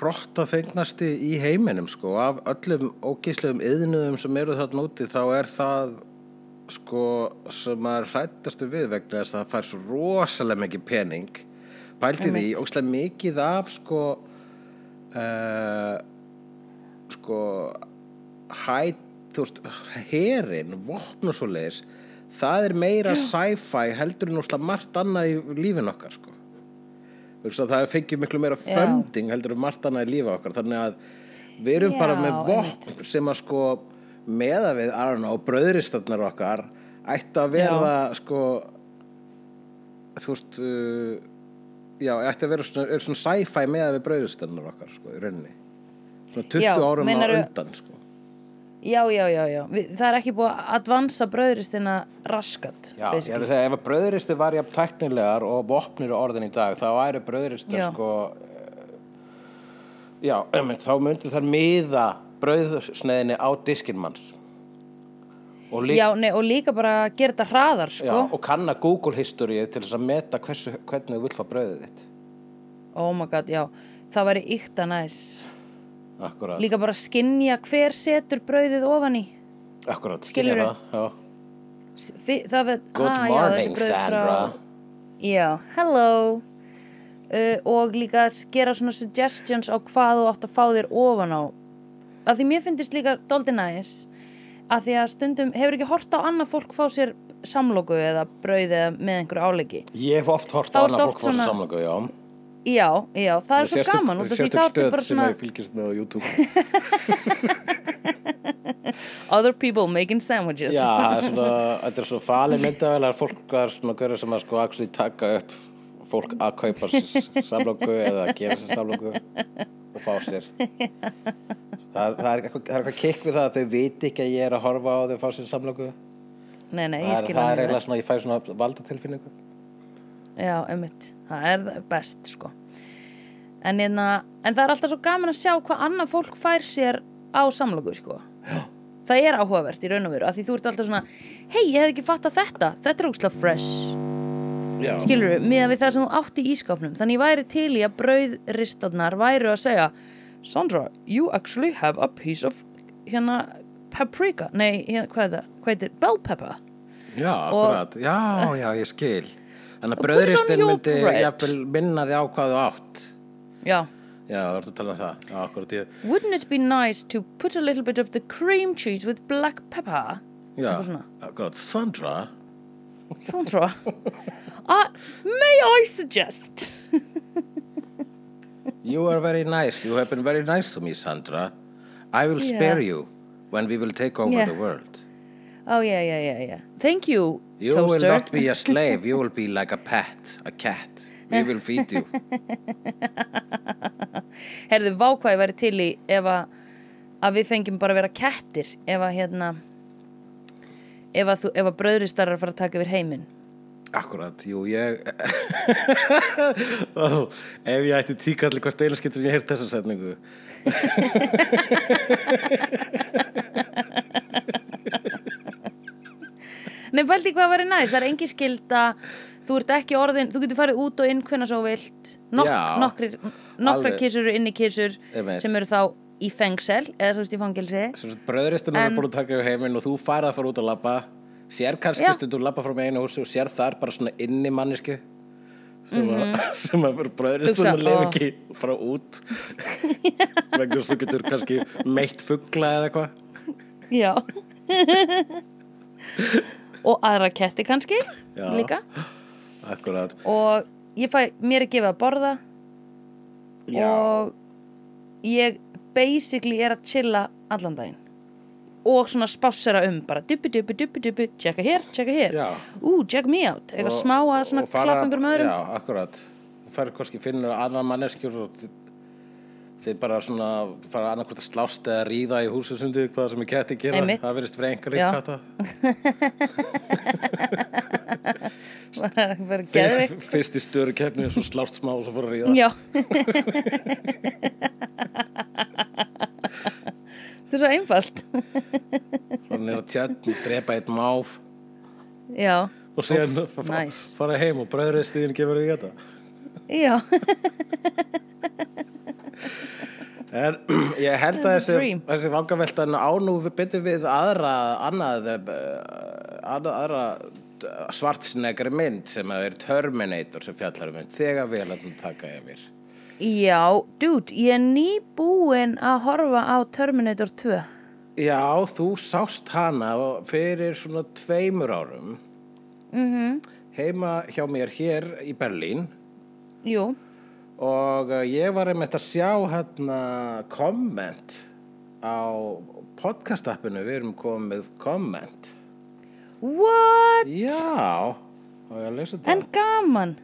hrottafengnasti í heiminum sko, af öllum ógíslegum yðnuðum sem eru þarna úti þá er það sko sem maður hrættastu við vegna þess að það fær svo rosalega mikið pening. Pælti því, ógæslega mikið af sko uh, sko hætt, þú veist, herin vopn og svo leiðis það er meira sci-fi heldur en úrslega margt annað í lífin okkar sko. Að það fengið miklu meira funding heldur en margt annað í lífi okkar þannig að við erum bara Já, með vopn sem að sko meða við, I don't know, bröðristarnar okkar ætti að vera sko þú veist uh, já, ætti að vera svona, svona sci-fi meða við bröðristarnar okkar sko, í rauninni. Svona 20 Já, árum á undan sko. Já, já, já, já. Við, það er ekki búið að advansa bröðristina raskat Já, ég er að segja, ef að bröðristi var jafn tæknilegar og vopnir orðin í dag, þá væri bröðristi Já. sko eh, já, einmitt, þá myndi þær miða bröðsneiðinni á diskinmanns og, Já, nei, og líka bara gera þetta hraðar sko. já, og kanna Google history til þess að meta hversu, hvernig þú vilt fá bröðið þitt. Oh my god, já, það væri ykta næs. Akkurat, Líka bara skinja hver setur brauðið ofan í. Akkurat, skilja það, Good ah, já, morning, brauð Sandra. Já, hello. Uh, Og líka gera svona suggestions á hvað þú átt að fá þér ofan á Af því mér finnst líka dóldi næs að því að stundum hefur ekki hort á annað fólk fá sér samloku eða brauð eða með einhverju álegi Ég hef oft hort á annað fólk svona- svo samlöku, já. Já, já, það er svo Sérstök- gaman út af því sérstök stöð bara sem svona ég fylgist með á YouTube. [LAUGHS] Other people making sandwiches. Já, það er svona, [LAUGHS] þetta er svo falið myndavel að fólk er svona að gera sem að sko actually taka upp fólk að kaupa samlóku eða að gera sér samlóku og fá sér. Það, það, er eitthvað, kikk við það að þau viti ekki að ég er að horfa á þau fá sér samlóku Nei, nei, ég er- skil það er eiginlega svona, ég fæ svona valdatilfinningu. Já, einmitt, það er best sko. En, hérna, en það er alltaf svo gaman að sjá hvað annað fólk fær sér á samloku sko. Já. Það er áhugavert í raun og veru af því þú ert alltaf svona hei, ég hef ekki fattað þetta, þetta er úkslega fresh skilur við, miðan við það sem þú átt í ískapnum þannig væri til í að brauðristarnar væru að segja Sandra, you actually have a piece of hérna paprika. Nei, hérna, hvað er það, hvað er þetta, bell pepper. Já, akkurat. Já, já, ég skil. Þannig að your myndi jafnvel minna því á hvað þú átt. Já, Já, það ertu að tala um það. Já, akkurat ég Wouldn't it be nice to put a little bit of the cream cheese with black pepper? Já, akkurat, Sandra? Sandra, [LAUGHS] uh, may I suggest? [LAUGHS] You are very nice. You have been very nice to me, Sandra. I will Yeah. spare you when we will take over Yeah. the world. Oh, yeah, yeah, yeah, yeah. Thank you, You toaster. will not be a [LAUGHS] slave. You will be like a pet, a cat. We [LAUGHS] will feed you. Herðu, vákvæði væri til í ef að að við fengjum bara að vera kettir ef að hérna ef að, að bröðristar að fara að taka yfir heiminn Akkurat, jú, ég Ó, Ef ég ætti tíkalli hvort einu skiptur sem ég heyrt þessa setningu. Nei, pældi hvað væri næst, það er engin skilda þú ert ekki orðin, þú getur farið út og inn hvenna svo vilt. Nok Já, nokkrir, nokkra kissur eru inni Einmitt. sem eru þá í fengsel eða svo veist í fangilsi Bröðristin En- er búin að taka yfir heiminn og þú færið að fara út að labba sér kannski Já. stundum labba frá með einu húsi og sér þar bara svona inni mannisku sem, mm sem að vera Mhm. [LAUGHS] Hugsa, að lifa ekki frá út [LAUGHS] vegna þess að þú getur kannski meitt fugla eða eitthvað Já [LAUGHS] og aðra ketti kannski Já. líka Akkurat og ég fæ mér að gefa að borða Já. og ég basically er að chilla allan daginn og svona spássera um bara dubbi dubbi dubbi dubbi tjekka hér, tjekka hér. Já. ú, check me out, eitthvað smá að svona fara- klappa einhverjum öðrum. Já, akkurat. Færið kannski finnur annar manneskjur og þið bara svona fara annarkvort að slást eða ríða í húsusundi hvað sem er ketti gera, Einmitt. það verðist fyrir einhver Já. lífkata [LAUGHS] bara geðvikt Fyrst í störu keppni og svo slást smá og svo fór að ríða. Já [LAUGHS] [LAUGHS] þetta er svo einfalt. [LAUGHS] Þannig er að tjörn, drepa eitt máf. Já, og síðan fa- fa- nice. fara heim og bröðriðstíðin gefur í þetta já. [LAUGHS] En [CLEARS THROAT] ég held að þessi, þessi vangaveltan á nú betur við aðra annað, eh, aðra, aðra svartsnegri mynd sem er Terminator sem fjallar um. Mynd þegar við að taka yfir. Já, dude, ég er nýbúin að horfa á Terminator 2 Já, þú sást hana fyrir svona tveimur árum. Mhm, heima hjá mér hér í Berlín. Jú. Og uh, ég var einmitt að sjá hérna komment á podcastappinu, við erum komið komment. what? Já, og ég lesa þetta. en gaman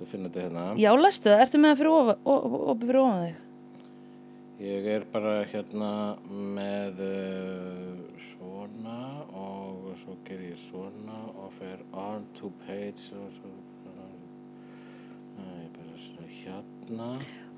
Þú finnir þetta hérna. já, lestu það, ertu með það fyrir op, fyrir ofan þig Ég er bara hérna með uh, svona og svo ger ég svona og fer on to page og svo Æ, bara svona hérna.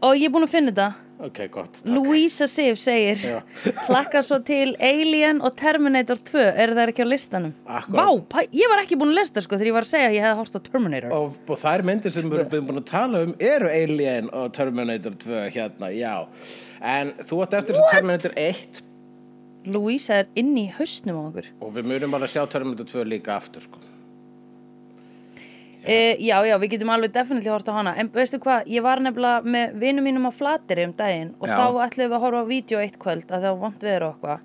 Og ég er búin að finna þetta. Ok, gott. Louisa Sif segir [LAUGHS] hlakka svo til Alien og Terminator 2 eru það ekki á listanum. Vá, ég var ekki búin að lista sko þegar ég var að segja að ég hefði hort á Terminator. Og, og þær myndir sem við erum búin að tala um eru Alien og Terminator 2 hérna, já. En þú átt eftir þessu Terminator 1 Louisa er inn í hausnum á okkur. Og við munum bara að sjá Terminator 2 líka aftur, sko. E, Já, já, við getum alveg definitíli hort á hana. En veistu hvað, ég var nefnilega með vinum mínum á flateri um daginn og Já. þá ætlum við að horfa á vídeo eitt kvöld að það var vont veður og eitthvað.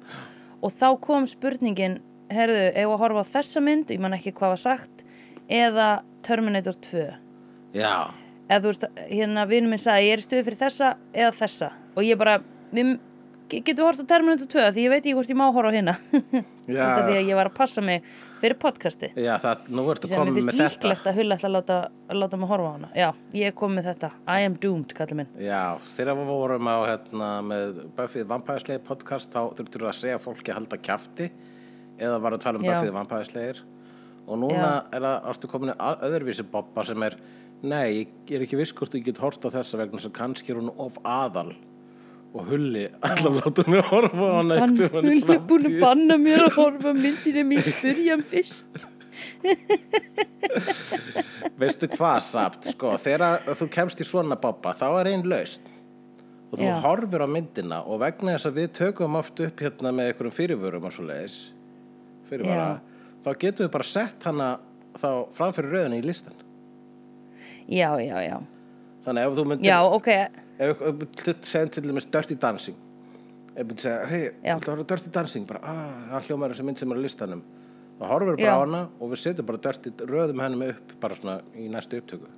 Og þá kom spurningin herðu, ef að horfa á þessa mynd? Ég man ekki hvað var sagt. Eða Terminator 2 Já. eða þú veist, hérna vinur minn sagði ég er í stuði fyrir þessa eða þessa. Og ég bara, við ge- getum við hort á Terminator 2 því ég veit ekki hvort ég má horfa á hérna. [LAUGHS] þetta því að ég var að passa mig fyrir podcasti Já, það, nú ertu sem komið finnst með þetta. líklegt að hulla ætla að láta, að láta mig horfa á hana. Já, ég komið með þetta, I am doomed kallið minn. Já, þegar við vorum á hérna, með Buffy the Vampire Slayer podcast þá þurftur að segja fólki að halda kjafti eða var að tala um Já. Buffy the Vampire Slayer. Og núna er það, ertu komin að öðruvísi bobba sem er nei, ég er ekki viss hvort ég get hort á þessa vegna sem kannski er hún of aðal og hulli alltaf láta mig horfa á hana hann í er búin að banna mér að horfa á myndinu mín spyrja hann fyrst. Veistu hvað samt, sko, þegar þú kemst í svona bobba þá er einn laust og þú Já. horfir á myndina og vegna þess að við tökum oft upp hérna með einhverjum fyrirvörum og svo leiðis fyrirvara, þá getum við bara sett hana þá framfyrir rauðinu í listan já, já, já, þannig ef þú myndir já, ok ef við segjum til dæmis Dirty Dancing. Ef við segja, hei, þú horfir á Dirty Dancing bara, ah, það hljómar þessi mynd sem er á listanum. Þá horfir við bara á hana og við setjum bara Dirty, röðum hennum upp bara svona í næstu upptöku.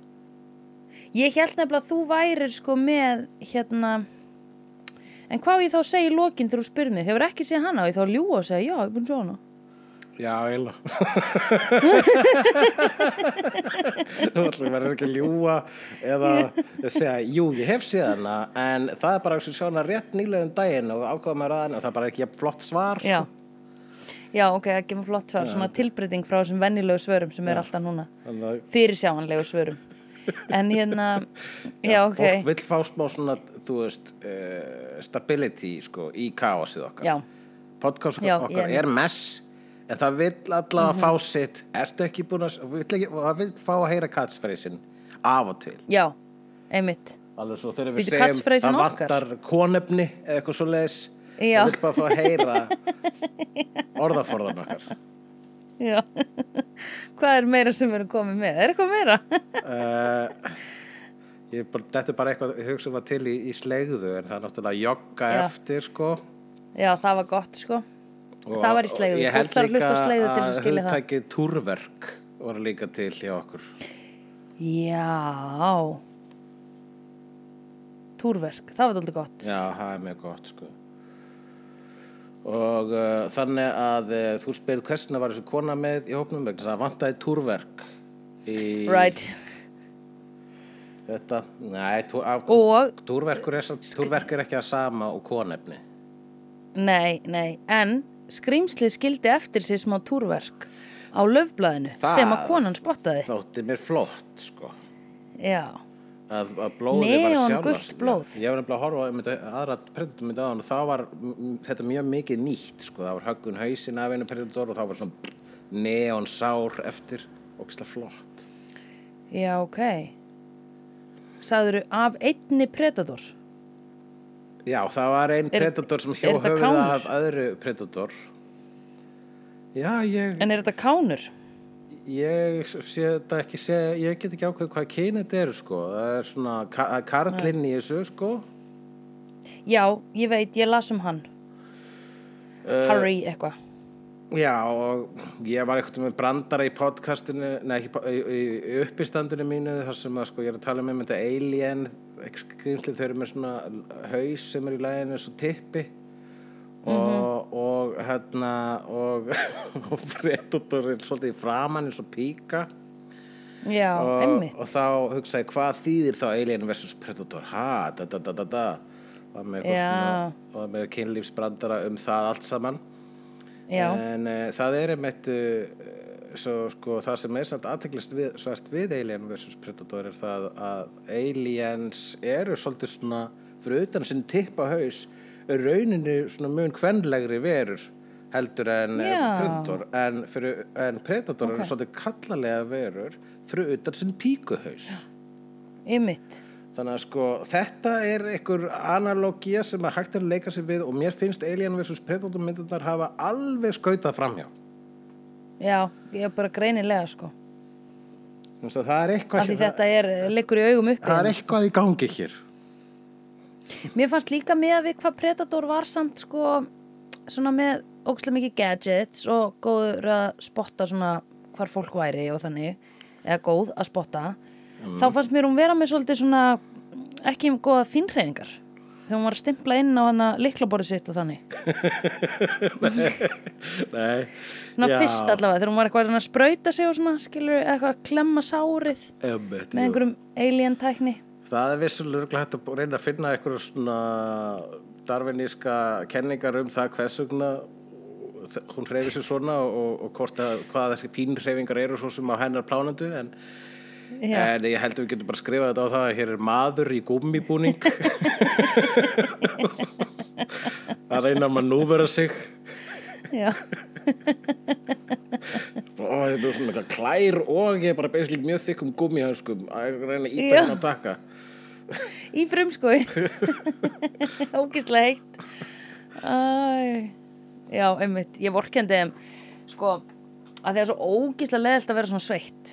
Ég held nefnilega að þú værir sko með hérna En hvað ég þá segja í lokin þegar þú spyrir mig? Hefur ekki séð hana og ég þá að ljúga og segja já, ég er búin að sjá hana Já, eiginlega. [LAUGHS] Þú ætlum verður ekki að ljúga eða segja, jú, ég hef séð hana en það er bara að sjá hana rétt nýlega um daginn og ákvaða með ræðin og það er bara ekki flott svar Já. sko. Já, ok, það kemur flott svar, svona tilbreyting frá þessum venjulegu svörum sem er alltaf núna. Fyrirsjáanlegu svörum. [LAUGHS] En hérna, já, ok. fólk vill fá smá svona, þú veist uh, stability, sko, í kaosið okkar. Já, podcast Já, okkar ég er mess en það vill allavega fá sitt. Ertu ekki búin að, vill ekki, það vill fá að heyra catchphrasein af og til? Já, einmitt. Alveg svo þegar við segjum það vantar konefni eða eitthvað svo leiðis það vill bara fá að heyra [LAUGHS] orðaforðan okkar. Já, hvað er meira sem við erum komið með? Er eitthvað meira? uh, ég þetta er bara eitthvað ég hugsa var til í, í slegðu en það er náttúrulega jogga Já. eftir sko. Já, það var gott, sko Það var í slegðu. ég held líka að að skilja það. hugtækið túrverk var líka til hjá okkur Já Túrverk, það var dálítið gott Já, það er mjög gott sko. Og uh, þannig að uh, þú spyrir hversna var þessu kona með í hópnum vegna það vantaði túrverk í Right þetta. Nei, tú, af, Og, túrverkur er, túrverk er ekki að sama og konefni. nei, nei En skrýmslið skildi eftir sér smá túrverk á löfblaðinu Það- sem að konan spottaði Þótti mér flott, sko. Já, Að, að blóði var Neon sjálfast. blóð. Ég var nefnilega að horfa einmitt aðra predator myndi á hann og það var þetta mjög mikið nýtt, sko. Það var höggun hausin af einu predator og það var svona neon sár eftir. Ógislega flott. já, ok Sagðuru af einni predator Já, það var ein Er- predator sem þetta höfuða af öðru predator. Já, ég, En er þetta kánur? ég sé þetta ekki, sé, ég get ekki ákveð hvað kyni þetta eru, sko. Það er svona ka karlinn í þessu, sko. Já, ég veit, ég las um hann Uh, Harry eitthvað Já, og ég var eitthvað með brandara í podcastinu, nei, ekki, í, í, uppistandinu mínu, þar sem að, sko, ég er að tala með þetta alien, skrýmsli, þau eru með svona haus sem er í læginu, svo tippi. Og, og hérna, og, [LAUGHS] og predator er svolítið í framan eins og píka. Já, og, einmitt. og þá hugsaði, hvað þýðir þá alien versus predator, ha, da, da, da, da, da, og með og með kynlífsbrandara um það allt saman. Já, En uh, það er einmitt uh, svo, sko, það sem er samt aðteklist við, svart við Alien vs. Predator er það að aliens eru svolítið svona fyrir utan sinn tippa haus er rauninu svona mun kvenlegri verur heldur en eh, Já. Predator en, fyrir, en Predator Ok. eru svolítið kallalega verur fyrir utan sinn píkuhaus einmitt Þannig að sko þetta er einhver analógia sem að hægt er að leika sér við og mér finnst Alien vs. Predator myndunar hafa alveg skautað framhjá. Já, ég er bara greinilega sko Það er eitthvað, þetta er, liggur í augum uppi það er eitthvað í gangi hér. Mér fannst líka með að við hvað Predator var samt sko svona með ógæslega mikið gadgets og góður að spotta svona hvar fólk væri og þannig eða góð að spotta þá fannst mér hún vera með svolítið svona ekki góða fínræðingar þegar hún var að stimpla inn á hana liklaborið sitt og þannig. [LAUGHS] Nei. Já, fyrst allavega þegar hún var eitthvað að sprauta sig og svona skilur eitthvað að klemma sárið Einmitt, með jú. einhverjum alien tækni. Það er vissulega hægt að reyna að finna eitthvað svona darfiníska kenningar um það hvers vegna hún hreyfir sér svona og, og að hvað þessi fín hreyfingar eru svo sem á hennar plánandu en, Já. en ég held að við getum bara skrifað þetta á það að hér er maður í gummibúning [LAUGHS] að reyna að manúvera sig Já. Ó, ég er bara svona klær og ég er bara basically mjög þykkum gummihanskum að reyna að íta Já. hérna að taka Í frumskói [LAUGHS] Ógislega heitt Æ. Já, einmitt Ég vorkendi þeim Sko, að því að svo ógislega leðilt að vera svona sveitt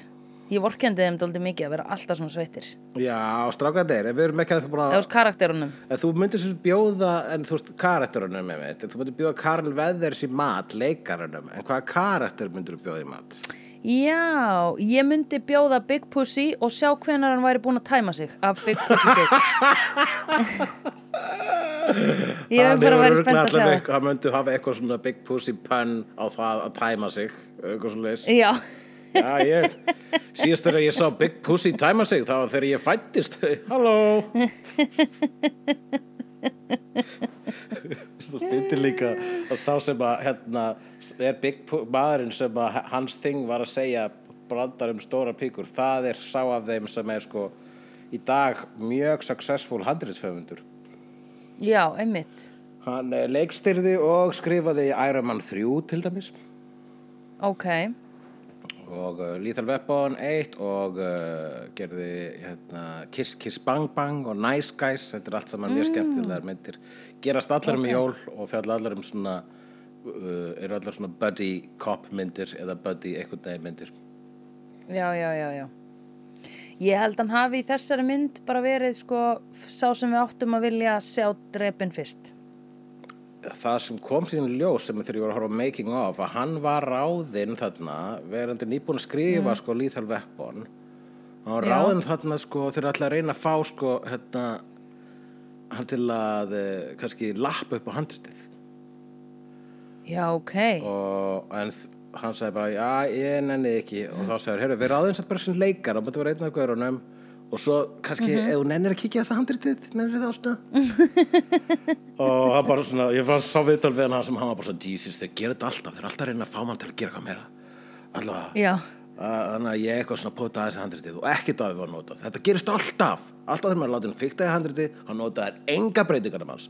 Ég vorkendi þeim dálítið mikið að vera alltaf svona sveittir. Já, strákandir, ef við erum ekki að það búin að hos karakterunum. En þú myndir svo bjóða, en þú veist, karakterunum með mitt, þú myndir bjóða Karl Veðers í mat, leikarunum, en hvaða karakter myndir þú bjóða í mat? Já, ég myndi bjóða Big Pussy og sjá hvenar hann væri búinn að tæma sig af Big Pussy Jokes [LAUGHS] Ég hef bara verið spennt að sjá það. það hann myndi hafa eitthvað svona big pussy pun á það að tæma sig eitthvað svona leys Já, Já, ég, síðast þegar ég sá Big Pussy tæma sig, það var þegar ég fættist. Halló! Þú finnir líka að sá sem að, hérna, er Big Pu- maðurinn sem að hans þing var að segja brandar um stóra píkur. Það er sá af þeim sem er sko í dag mjög successful handriðsföfundur. já, einmitt. Hann eh, leikstyrði og skrifaði Iron Man 3 til dæmis. Ok, og uh, Lethal Weapon 1 og uh, gerði hérna, Kiss Kiss Bang Bang og Nice Guys þetta er allt saman mjög skemmtilegar myndir gerast allar um Ok. jól og fjalla allar um svona uh, eru allar svona buddy cop myndir eða buddy eitthvað degi myndir já, já, já, já. Ég held hann hafi í þessari mynd bara verið sko sá sem við áttum að vilja sjá drepin fyrst. Það sem kom síðan ljós sem þegar ég var að horfa making of að hann var ráðinn þarna verandi nýbúin að skrifa sko Lethal Weapon. Hann var Já. ráðinn þarna sko þegar ætla að reyna að fá sko hérna hann til að eh, kannski lappa upp á handritið. Já, ok. og en hann sagði bara já ég nenni ekki. Og þá sagði heyrðu við ráðum samt bara sem leikar og maður vera einn af gaurunum og svo kannski ef þú nennir að kíkja þess að handritið nennir þá svona [LAUGHS] og hann bara svona ég fann sá viðtal við hann sem hann var bara svona Jesus þeir gera þetta alltaf þeir eru alltaf að reyna að fá mann til að gera eitthvað meira. Að- þannig að ég eitthvað svona pota þessi handritið og ekkert af því var notað. Þetta gerist alltaf alltaf þegar maður láti hann fikta í handritið hann notaði enga breytingar um hans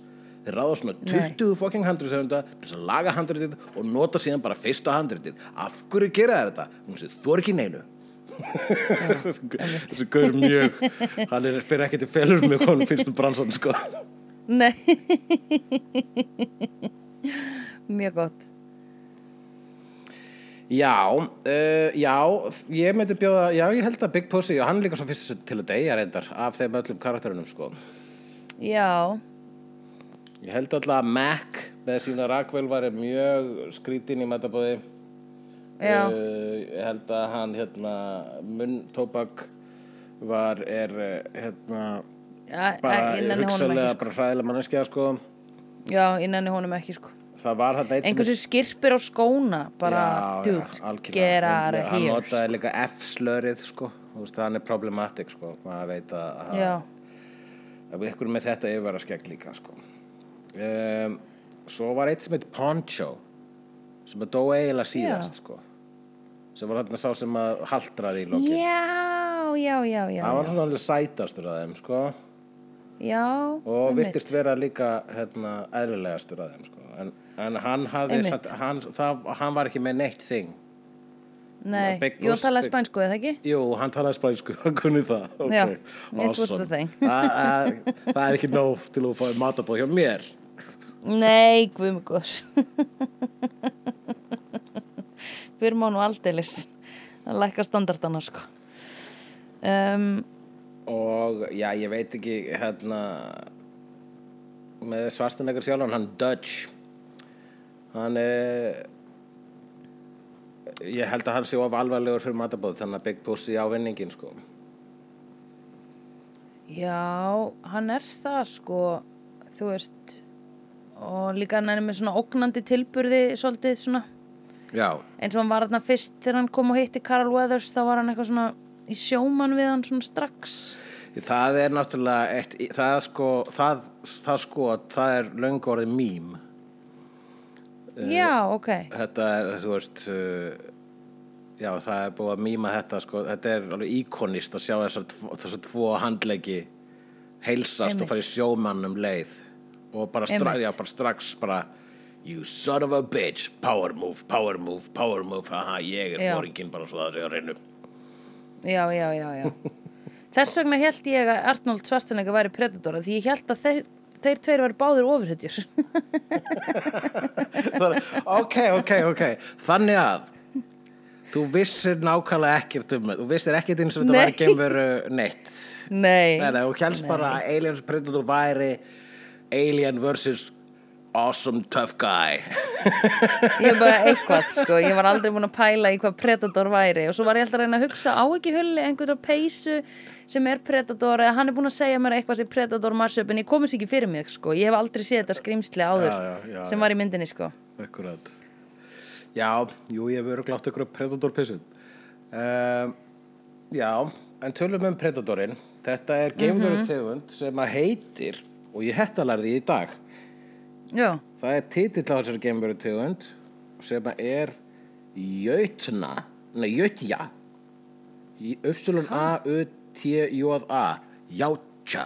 þeir ráða svona 20 fucking handriðsefunda til að laga handritið og nota síðan bara fyrsta handritið. Af hverju gera þetta? hún sé þú er ekki neinu þessi gaur mjög hann er fyrir ekki til felur mjög hann finnst um bransan sko nei. Mjög gott. Já, uh, já, ég myndi bjóða, já, ég held að Big Pussy og hann líka svo fyrst til að deyja reyndar af þeim öllum karakterunum, sko. Já, Ég held alltaf að Mac með sína Ragnvel var mjög skrítinn í matabóði. Já. ég held að hann, hérna, munntóbak var, er, eh, hérna, ja, bara í honum hugsalega sko. bara hræðilega manneskja, sko. Já, innan í honum ekki sko. Það var þetta eitt sem- Einhversu skirpir á skóna, bara, Já, dude, já, get out of Hann notaði líka F-slörið, sko. Veist, hann er problematic, sko. Maður veit að Já, að ykkur með þetta yfirvara skegg líka sko. um, svo var eitt sem heit Poncho sem að dó eiginlega síðast sko. Sem var þarna sá sem að haltraði í lokin já, já, já, já, það var svona alveg sætastur af þeim sko. já, og virtist vera líka hérna, eðlilegastur af þeim sko. en, en hann hafði satt, hann, það, hann var ekki með neitt þing Nei, jú, Bruce, talaði spænsku, eða ekki? Jú, hann talaði spænsku, hann [LAUGHS] kunni það okay. Já, it was the thing. það, er ekki nóg til að fá matabóð hjá mér Nei, guð mig góður. Fyrir má nú aldeilis að lækka standardana, sko. Um, og já, ég veit ekki hérna með svarstanegur sjálfan, hann Dutch hann er ég held að hann sé of alvarlegur fyrir matabóð þannig að Big Pussy á vinningin sko já, hann er það, sko, þú veist, og líka hann er með svona ógnandi tilburði, svolítið svona, já, eins og hann var þarna fyrst þegar hann kom og hitti Carl Weathers, þá var hann eitthvað svona í sjóman við hann svona strax. það er náttúrulega eitt, það sko það, það sko, það er löngu orðið mím já, ok. þetta er, þú veist uh, já, það er búið að mýma þetta sko, þetta er alveg íkonist að sjá þessar, þessar tvo handleggi heilsast Einmitt. og fara í sjómann um leið og bara, stra Einmitt. já, bara strax bara you son of a bitch, power move, power move power move, haha, ég er fóringin bara svo það að reynu Já, já, já, já. [LAUGHS] Þess vegna held ég að Arnold Schwarzenegger væri Predator því ég held að þeir, þeir tveir væri báðir ofurhetjur. [LAUGHS] ok, ok, ok þannig að þú vissir nákvæmlega ekkert um þú vissir ekkert eins og þetta Nei. var geimveru neitt Nei. Nei, nei, þú helst bara að Aliens Predator væri Alien vs. awesome tough guy. [LAUGHS] Ég bara eitthvað, sko, ég var aldrei búin að pæla í hvað Predator væri. Og svo var ég alltaf að reyna að hugsa á ekki hulli einhverja peysu sem er Predator eða hann er búin að segja mér eitthvað sem Predator mashup en ég komist ekki fyrir mig, sko, ég hef aldrei séð þetta skrýmsli áður Já, já, já, sem var í myndinni, sko. Akkurat. Já, jú, ég hef verið glátt ykkur Predator pissu um, Já, en tölum um Predatorinn Þetta er geimveru tegund sem að heitir og ég hetta lærði í dag Já, Það er titill á þessari geimveru tegund sem er Jötna Nei, Jötja. Í Upsilon A-U-T-J-A Játja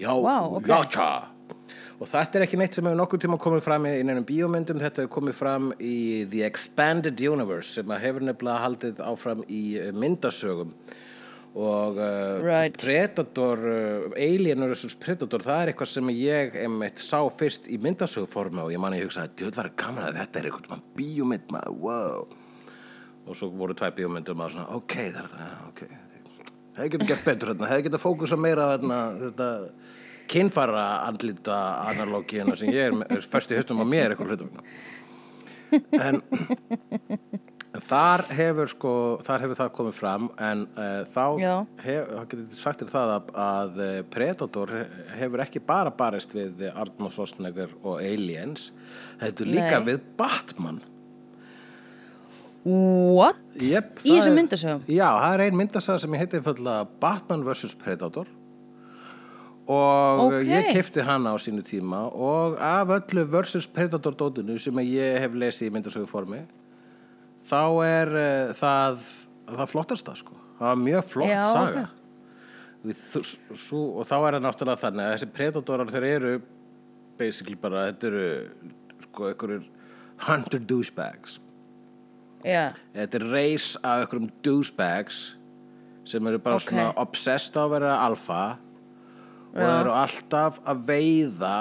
Já, Vá, ok. Játja Og þetta er ekki neitt sem hefur nokkuð tíma komið fram í einhvern bíómyndum, þetta hefur komið fram í The Expanded Universe sem hefur nefnilega haldið áfram í myndasögum og uh, Right. Predator, uh, Alien vs. Predator, það er eitthvað sem ég einmitt sá fyrst í myndasöguformi og ég man ég hugsaði, djöð var gaman að þetta er eitthvað bíómynd maður, wow og svo voru tvær bíómyndur og maður svona, ok, það er, ah, ok hefði getið gert betur hérna, hefði getið fókusa meira hérna, þetta kynfara andlita analógíuna sem ég er, er först í höstum á mér eitthvað hlutum en þar hefur sko þar hefur það komið fram en uh, þá hef, getur sagt þér það að, að eh, Predator hefur ekki bara barist við Arnold Schwarzenegger og Aliens er líka Nei. við Batman what? Jep, Í er- myndasögum? Já, það er ein myndasaga sem ég heiti Batman vs. Predator og Ókei. ég kefti hana á sínu tíma og af öllu vs. Predator dótinu sem ég hef lesið í myndasögu formi þá er uh, það það flottasta sko það var mjög flott Já, saga ok. Við, svo, og þá er það náttúrulega þannig að þessi Predatorar þeir eru basically bara þetta eru sko einhverjur hunter douchebags Já, Þetta er reis af einhverjum douchebags sem eru bara Ok. svona obsessed á að vera alfa og Já. eru alltaf að veiða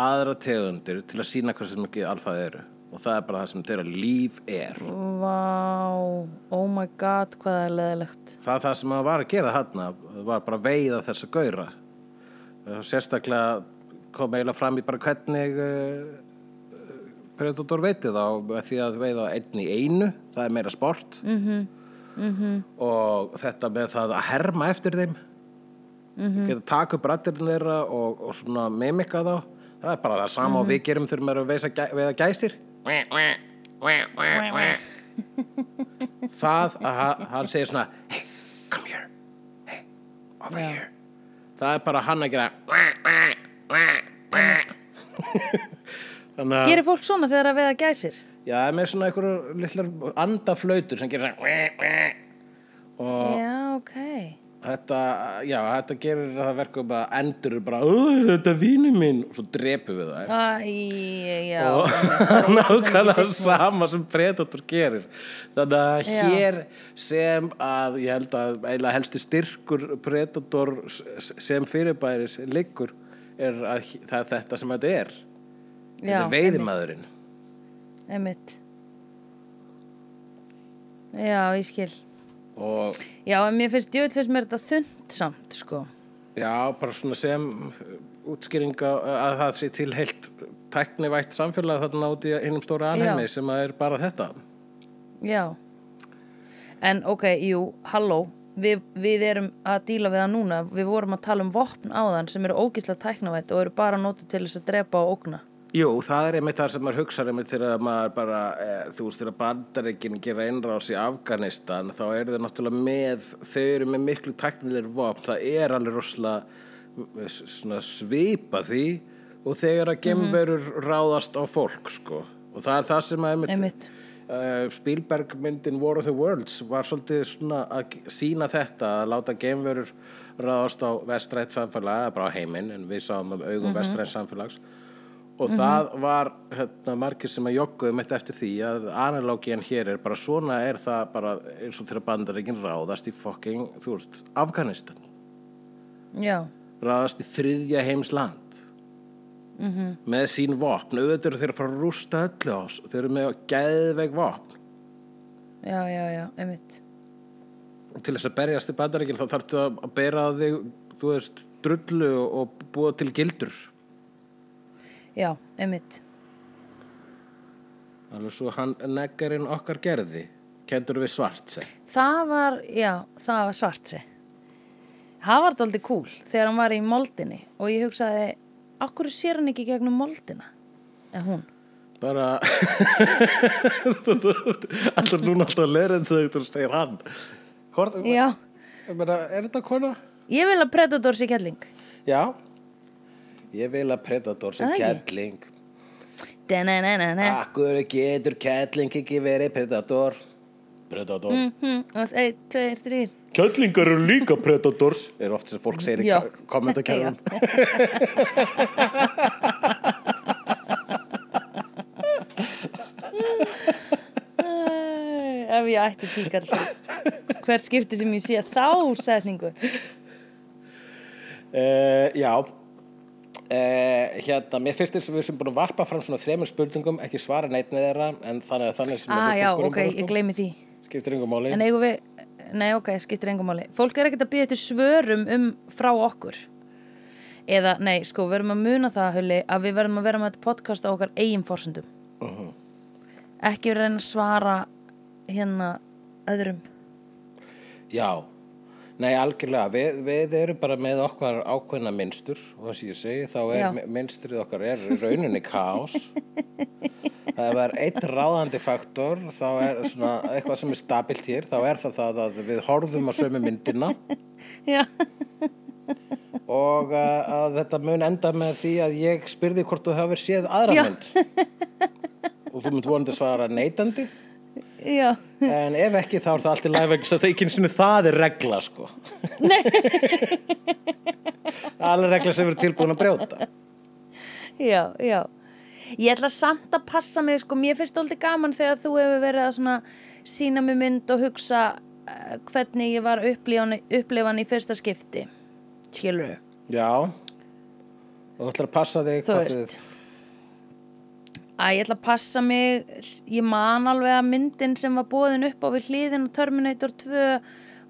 aðra tegundir til að sína hversu mikið alfað eru og það er bara það sem þeirra líf er. Vá, oh my god, hvað það er leðilegt það er það sem það var að gera þarna var bara að veiða þessa gaura. Og sérstaklega kom eiginlega fram í bara hvernig uh, Predator veitið á með því að veiða einn í einu það er meira sport. Mm -hmm. -hmm. og þetta með það að herma eftir þeim. Mm -hmm. geta taka upp rættirinn þeirra og, og svona mimika þá. Það er bara það sama og við gerum er að veiða gæstir [LAUGHS] það að ha- hann segir svona hey, come here. Hey, over here. Það er bara hann að gera. [LAUGHS] Þannig að Gerir fólk svona þegar að veiða gæsir? já, það er með svona einhverju litlar andaflautur sem gerir svona og Já, ok þetta, já, þetta gerir það verkum að endur bara, "Ó, er þetta vínu minn. Og svo drepum við [LAUGHS] það Æ, og nákvæmlega sama sem Predator gerir. Þannig að Já. hér sem að ég held að eiginlega helsti styrkur Predator sem fyrirbæris liggur er að það er þetta sem þetta er. Þetta er veiðimaðurinn. Einmitt. Já, ég skil og Já, en mér finnst, ég finnst mér þetta þund samt, sko. Já, bara svona sem útskýring á- að það sé til heilt tæknivægt samfélag þarna út í einum stóra alheimi sem að er bara þetta. Já. En ok, jú, halló við, við erum að díla við það núna. Við vorum að tala um vopn áðan sem eru ógíslega tæknavætt og eru bara nótu til þess að drepa og ógna Jú, það er einmitt þar sem maður hugsa einmitt þegar maður bara, e, þú veist, þegar bandaríkin gera einrás í Afganistan þá eru þeir náttúrulega með, þau eru með miklu teknilegir vopn, það er alveg rosalega svipa því og þegar að gemverur ráðast á fólk, sko. Og það er það sem að einmitt, Einmitt. Uh, Spielberg myndin War of the Worlds var svolítið svona að sína þetta að láta geimverur ráðast á vestrætt samfélag bara á heiminn en við sáum um augum vestrætt samfélags og það var hérna, margir sem að jogguðu mitt eftir því að analógían hér er bara svona er það bara eins og þegar bandaríkin ráðast í fucking, þú veist, Afganistan. Já, ráðast í þriðja heims land. -hmm. með sín vopn. Auðvitað eru þeir að fara að rústa öllu ás þeir eru með geðveik vopn. Já, já, já, einmitt. Til þess að berjast í bandaríkin þá þarftu að að bera á þig þú veist, drullu og búa til gildur já, einmitt. Alveg svo hann neggarinn okkar gerði kendur við svart sem Það var, já, það var svart sig Það var dálítið cool þegar hann var í moldinni og ég hugsaði, akkur sér hann ekki gegnum moldina? Eða hún? Bara [LAUGHS] alltaf núna alltaf leira en þau segir hann. Hvort, meina, er þetta kona? ég vil að Predator sé kelling. Já Ég vil að Predator sem kettling. Akkur getur kettling ekki verið Predator? Predator. Mhm, Og einn, tveir, þrýr Kettlingar eru líka Predators [LAUGHS] er oft sem fólk segir í Æ, [LAUGHS] Ef ég ætti tíkall Hvert skipti sem ég sé þá setningu. Uh, Já Uh, hérna, mér finnst þess að við sem búin að varpa fram svona þremur spurningum, ekki svara neitt neð þeirra en þannig að þannig sem Ah, við já, ok, ég gleymi því. Skiptir yngum máli. En eigum við, nei ok, skiptir engum máli. Fólk er ekkert að býða til svörum um frá okkur. Eða, nei, sko, við verðum að muna það, Hulli að við verðum að vera með þetta podcast á okkar eigin forsendum. Mhm. Ekki reyna að svara hérna öðrum. Já, nei algjörlega. Við, við erum bara með okkar ákveðna mynstur og það sem ég segi þá er mynstrið okkar er rauninni kaos. Það er einn ráðandi faktor þá er svona eitthvað sem er stabilt hér þá er það það að við horfum á sömu myndina. Já, og uh, að þetta mun enda með því að ég spyrði hvort þú hefur séð aðra mynd. Og þú mynd vonandi svara neitandi já. En ef ekki þá er það allt í læg vegna það ekki einu sinni það er regla sko. Alveg regla sem erum tilbúin að brjóta. Já, já. Ég ætla samt að passa mig, sko, mér finnst alltaf gaman þegar þú hefur verið að sína mig mynd og hugsa uh, hvernig ég var upplifan, í fyrsta skipti. Skilur já. Og þú ætlar að passa þig Þú veist. Æ, ég ætla að passa mig, ég man alveg að myndin sem var búðin upp á við hliðin á Terminator 2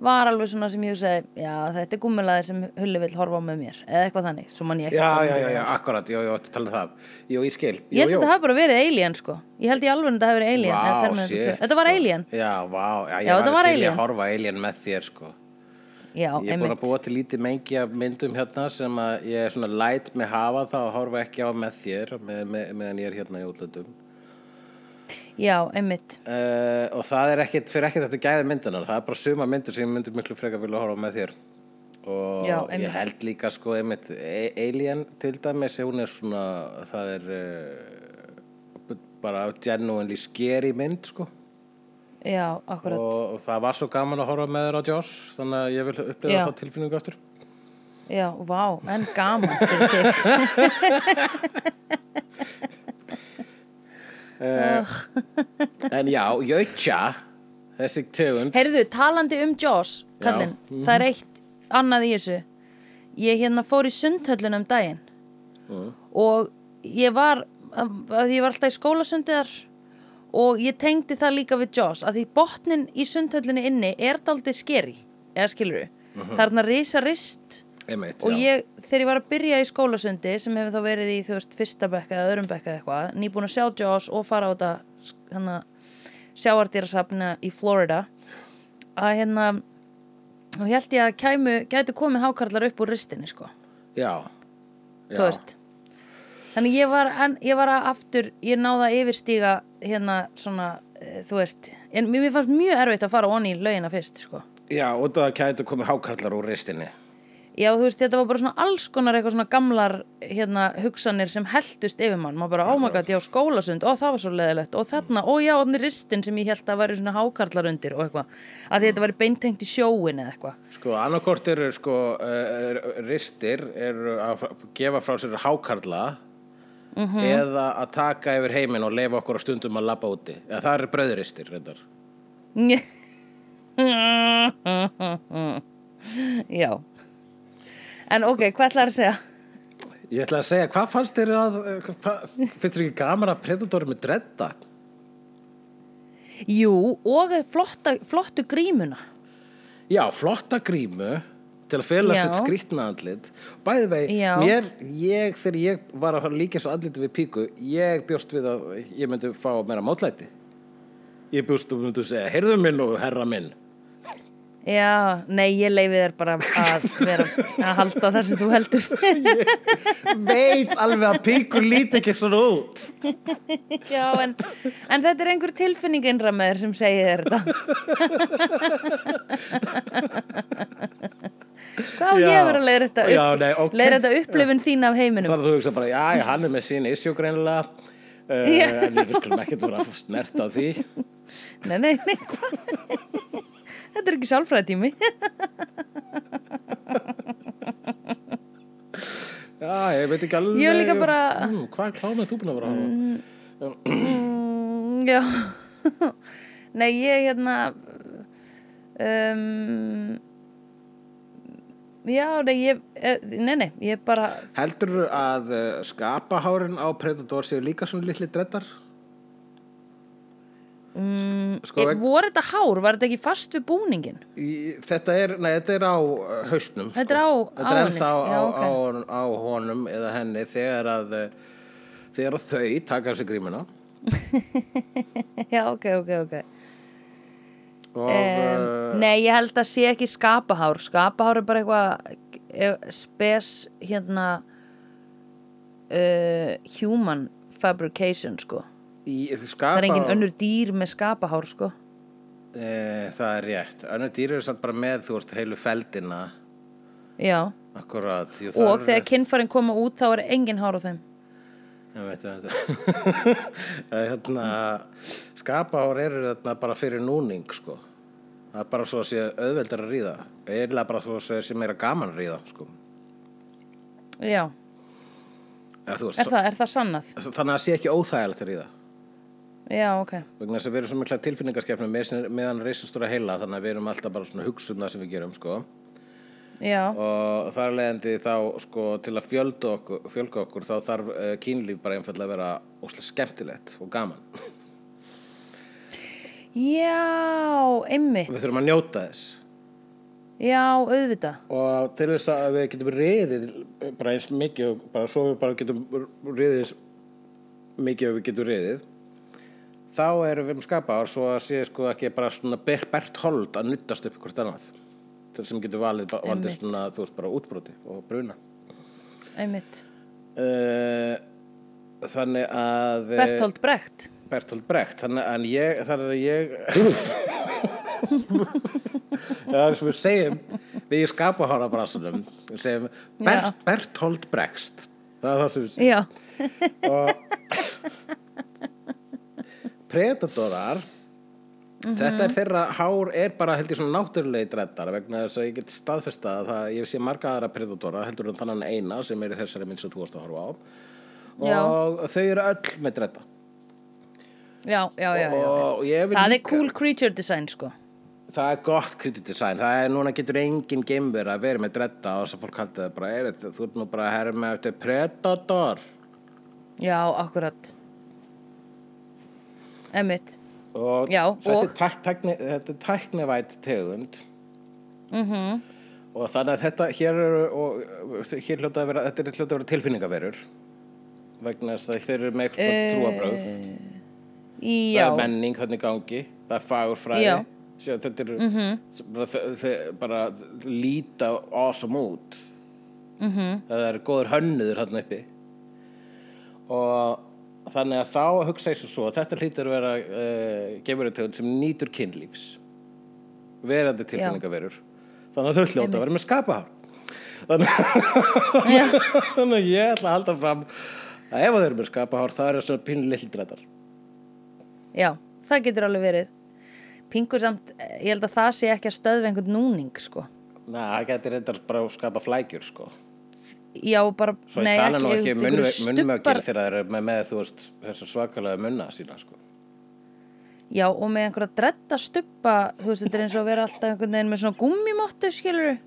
var alveg svona sem ég hugsaði, já, þetta er gúmmilaði sem Hulli vill horfa á með mér, eða eitthvað þannig, svo man ég ekki. já, já, já, já, akkurat, jú, jú, þetta talaði það jú, ég skil, Ég held að þetta hafi bara verið Alien, sko. Ég held í alveg að þetta hafi verið Alien. Vá, Terminator 2. shit, Þetta var sko. Alien. Já, vá, já, ég Já, var til Alien. að horfa Alien með þér sko Já, Ég er búin að búa til lítið mengi af myndum hérna sem að ég er svona læt með hafa þá að horfa ekki á með þér með, með, meðan ég er hérna í útlöndum. Já, einmitt. uh, og það er ekkit, fyrir ekkit þetta gæði myndunar. Það er bara suma myndir sem ég myndi miklu frekar vilja horfa með þér. Og Já, ég held líka sko einmitt A- Alien til dæmis hún er svona það er uh, bara genuinely scary mynd sko Já, akkurat. og, það var svo gaman að horfa með þér á Joss þannig að ég vil upplifa þá tilfinningu aftur Já, vá, en gaman þig. [LAUGHS] en já, Jötja þessi tegund Heyrðu, talandi um Jaws, kallinn, Já, mhm. það er eitt annað í þessu. Ég hérna fór í sundhöllin um daginn Mm. og ég var, ég var alltaf í skólasundiðar og ég tengdi það líka við Jaws að því botnin í sundhöllinni inni er daldið skeri, eða skilur það er hérna risa rist einmitt, og ég, þegar ég var að byrja í skólasundi sem hefur þá verið í, þú veist, fyrsta bekka eða öðrum bekka eitthvað, nýbúin að sjá Jaws og fara á þetta hérna, sjáardýrasafna í Florida að hérna og held ég að kæmu, gæti komið hákarlar upp úr ristinni, sko, já, þú já. veist þannig ég var, en, ég var að aftur ég náða að yfirstíga hérna svona, e, þú veist en mér fannst mjög erfitt að fara onni í laugina fyrst, sko já, og það kæti komið hákarlar úr ristinni Já, þú veist, þetta var bara svona alls konar eitthvað svona gamlar hérna, hugsanir sem heldust yfir mann. Maður bara, oh my god, já, skólasund, ó, það var svo leðilegt. Og þarna, ó já, þannig ristin sem ég held að væri svona hákarlar undir og eitthvað. Að þetta væri beintengt í sjóin eða eitthvað. sko, annarkort eru sko uh, ristir eru að gefa frá sér hákarla Mhm. eða að taka yfir heiminn og leifa okkur á stundum að labba úti eða það eru reyndar [LAUGHS] já. En ok, hvað ætlaði að segja? Ég ætla að segja, hvað fannst þér að hvað, finnst þér ekki gaman að Predator með dredda? Jú, og flotta, flottu grímuna. Já, flotta grímu til að fela sitt skrýtna andlit. Bæði vei, mér, ég þegar ég var að líka svo andliti við píku ég bjóst við að ég myndi fá meira mótlæti. Ég bjóst og myndi segja, heyrðu minn og herra minn. Já, nei, ég leifi þér bara að vera að halda það sem þú heldur. Veit alveg að píku líti ekki svona út. [LAUGHS] Já, en, en þetta er einhver tilfinning innra með þér sem segir þér þetta [LAUGHS] Hvað á ég Já. að að leiða þetta upp nei, ok. leiða þetta upplifun þín af heiminum þar þú hugsa bara, já, hann er með sín issue greinilega uh, Já. en við skulum ekkert vera að snert á því Nei, nei, nei? Þetta er ekki sálfræðtími já, ég veit ekki alveg Ég var líka bara- mm, hvað klámið þú búin að vera að hafa mm, Já [LAUGHS] Nei, ég hérna um, Já, nei, ég eh, Nei, nei, ég bara heldur að uh, skapahárin á Predator séu líka svona litli dreddar mm, Sko, veg- Voru þetta hár? Var þetta ekki fast við búningin? Í, þetta er, nei, þetta er á uh, hausnum Þetta er á- þetta á er ennþá já, á, ok. á, á honum eða henni þegar að þegar að þau taka sig grímuna [LAUGHS] Já, ok, ok, ok og um, Nei, ég held að sé ekki skapahár Skapahár er bara eitthvað eh, spes hérna uh, human fabrication, sko í, Það er engin önnur dýr með skapahár, sko E, það er rétt. Önnur dýr eru samt bara með, þú veist, heilu feldina. Já, Akkurat. Og þegar kynfærin koma út þá er engin hár á þeim. [LAUGHS] hérna, skapahár eru þarna bara fyrir núning, sko. Það er bara svo að sé auðveldar að ríða. Eða bara svo að sé- meira gaman að ríða, sko. Já, Eða, þú er veist, það, er það sannað? þannig að það sé ekki óþægilegt að ríða. Já, ok Vegna þess að við erum svo mikla tilfinningarskepnum með, meðan reisastóra heila, þannig að við erum alltaf bara það sem við gerum, sko. Já, og þar leðandi þá sko til að fjölda okkur, fjölga okkur þá þarf uh, kynlíf bara einfallega að vera óslega skemmtilegt og gaman. Já, einmitt. Við þurfum að njóta þess. Já, auðvitað. Og til þess að við getum riðið bara eins mikið og bara svo við bara getum riðið eins mikið og við getum riðið þá erum við um skapa og svo að sé sko ekki bara svona ber- bert hold að nuttast upp hvort annað sem getur valið, valdið svona þú veist bara útbroti og bruna. Einmitt. Uh, þannig að eh, Bertolt Brecht. Bertolt Brecht. Þannig að ég þannig að ég [LAUGHS] það er sem við segjum við í skapahára brasunum við segjum Ber Já. Bertolt Brecht. Það er það sem við segjum. Já, [LAUGHS] og Predatorar Þetta er þeirra hár er bara held ég svona náttúrulegi dreddar vegna þess að ég get staðfesta að það, ég sé marga aðra predatora heldur en þannig eina sem er þessari mynd sem þú varst að horfa á. Já. og þau eru öll með dredda. Já, já, já, já. vil Það er cool creature design, sko. Það er gott creative design, það er núna getur engin geimver að vera með dredda og þess að fólk haldi það bara, er þú ert nú bara að herra með eftir predator Já, akkurat. Einmitt og Já, þetta, og- Er tæk, tækni, þetta er tæknivætt tegund. Mm og þannig að þetta hér eru og hér hljóta að vera, þetta er hljóta að vera tilfinningaverur vegna þess að þeir eru með eitthvað uh, trúabröð það Já, er menning þannig gangi það er fagurfræði. Þetta eru bara, þau- þau bara líta awesome út. -hmm. það er góður hönnuður hann uppi. Og þannig að þá að hugsa þessu svo þetta hlýtur að vera uh, gefuritegund sem nýtur kynlífs. Verandi tilfinningaverur. Þannig að þau hljóta að vera með skapahár þannig, [LAUGHS] þannig að ég ætla að halda fram að ef þau eru með skapahár þá er það svona drættar. Já, það getur alveg verið. Pingur samt, ég held að það sé ekki að stöðva einhvern núning, sko. Næ, það getur reyndar bara að skapa flækjur sko. Já, bara, Svo nei, ég tala nú ekki um stubbar- þegar það eru með, með þú veist, þessa svakalega munna sína sko. Já, og með einhverja dredda stubba, þú veist, þetta er eins og að vera alltaf einhvern veginn með svona gummimóttu, skilur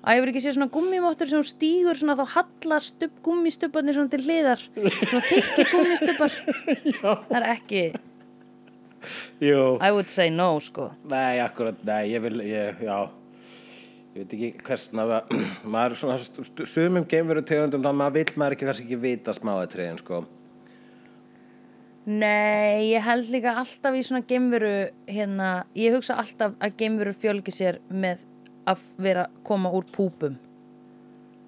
Að ég verið ekki sé svona gummimóttur sem þú stígur svona þá halla stubb, gummistubbarnir svona til hliðar Svona þykki gummistubbar [LAUGHS] Það er ekki, Jú, I would say no, sko. Nei, akkurat, nei, ég vil, ég, já ég veit ekki hversna maður [CLEARS THROAT] svona sumum geimveru tegundum þá maður vill maður ekki kannski ekki vita smáatriðin sko. Nei, ég held líka alltaf í svona geimveru hérna, ég hugsa alltaf að geimveru fjölgi sér með að vera koma úr púpum.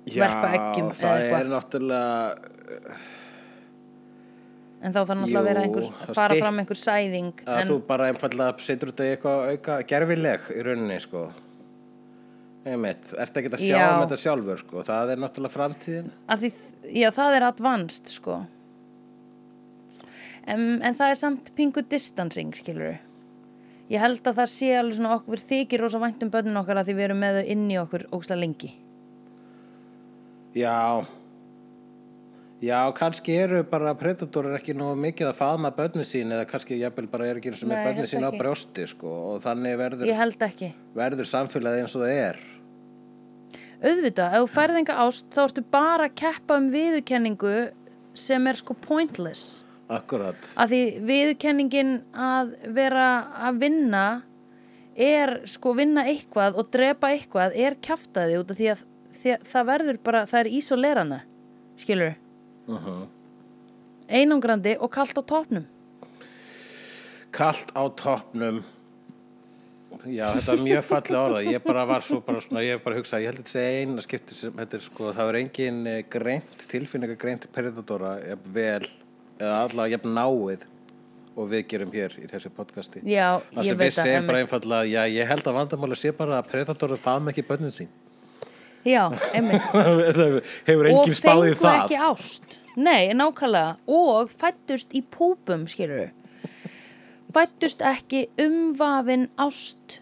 Verpa eggjum það er náttúrulega en þá þarf náttúrulega að vera einhver, það fara fram einhver sæðing að en, þú bara einfallega setur þetta í eitthvað auka gerfileg í rauninni sko einmitt, ertu ekki að sjá Já. um þetta sjálfur sko, það er náttúrulega framtíðin. Því, já það er advanced sko. En, en það er samt pingu distancing skilur ég held að það sé alveg svona okkur þykir rosa vænt um börnin okkar að því við erum með þau inn í okkur ógstlega lengi. Já. Já, kannski eru bara predatorir ekki nógu mikið að faðma börnin sín eða kannski jafnvel bara er ekki eins og með held sín á brjósti sko, og þannig verður, verður samfélagið eins og það er auðvitað, ef þú færð enga ást þá ertu bara að keppa um viðurkenningu sem er sko pointless. Akkurat, að því viðurkenningin að vera að vinna er sko vinna eitthvað og drepa eitthvað er kjaftaði út af því að, því að það verður bara, það er ísolerana skilur, uh einangrandi og kalt á topnum kalt á toppnum já, þetta er mjög fallega orða ég bara var svo bara svona, ég hef bara hugsað ég held að þetta sé eina skipti sem þetta er sko það er engin eh, greint, tilfinninga greint predatora jafn vel eða allavega jafn náið og við gerum hér í þessu podcasti. Já, það ég sem við veit það segjum bara einfallega já, ég held að vandamáli sé bara að predatora faðum ekki bönnin sín. Já, einmitt. [LAUGHS] Það hefur og engin spáðið fengu það. ekki ást. Nei, nákvæmlega. Og fættust í púpum skilur fættust ekki umvafin ást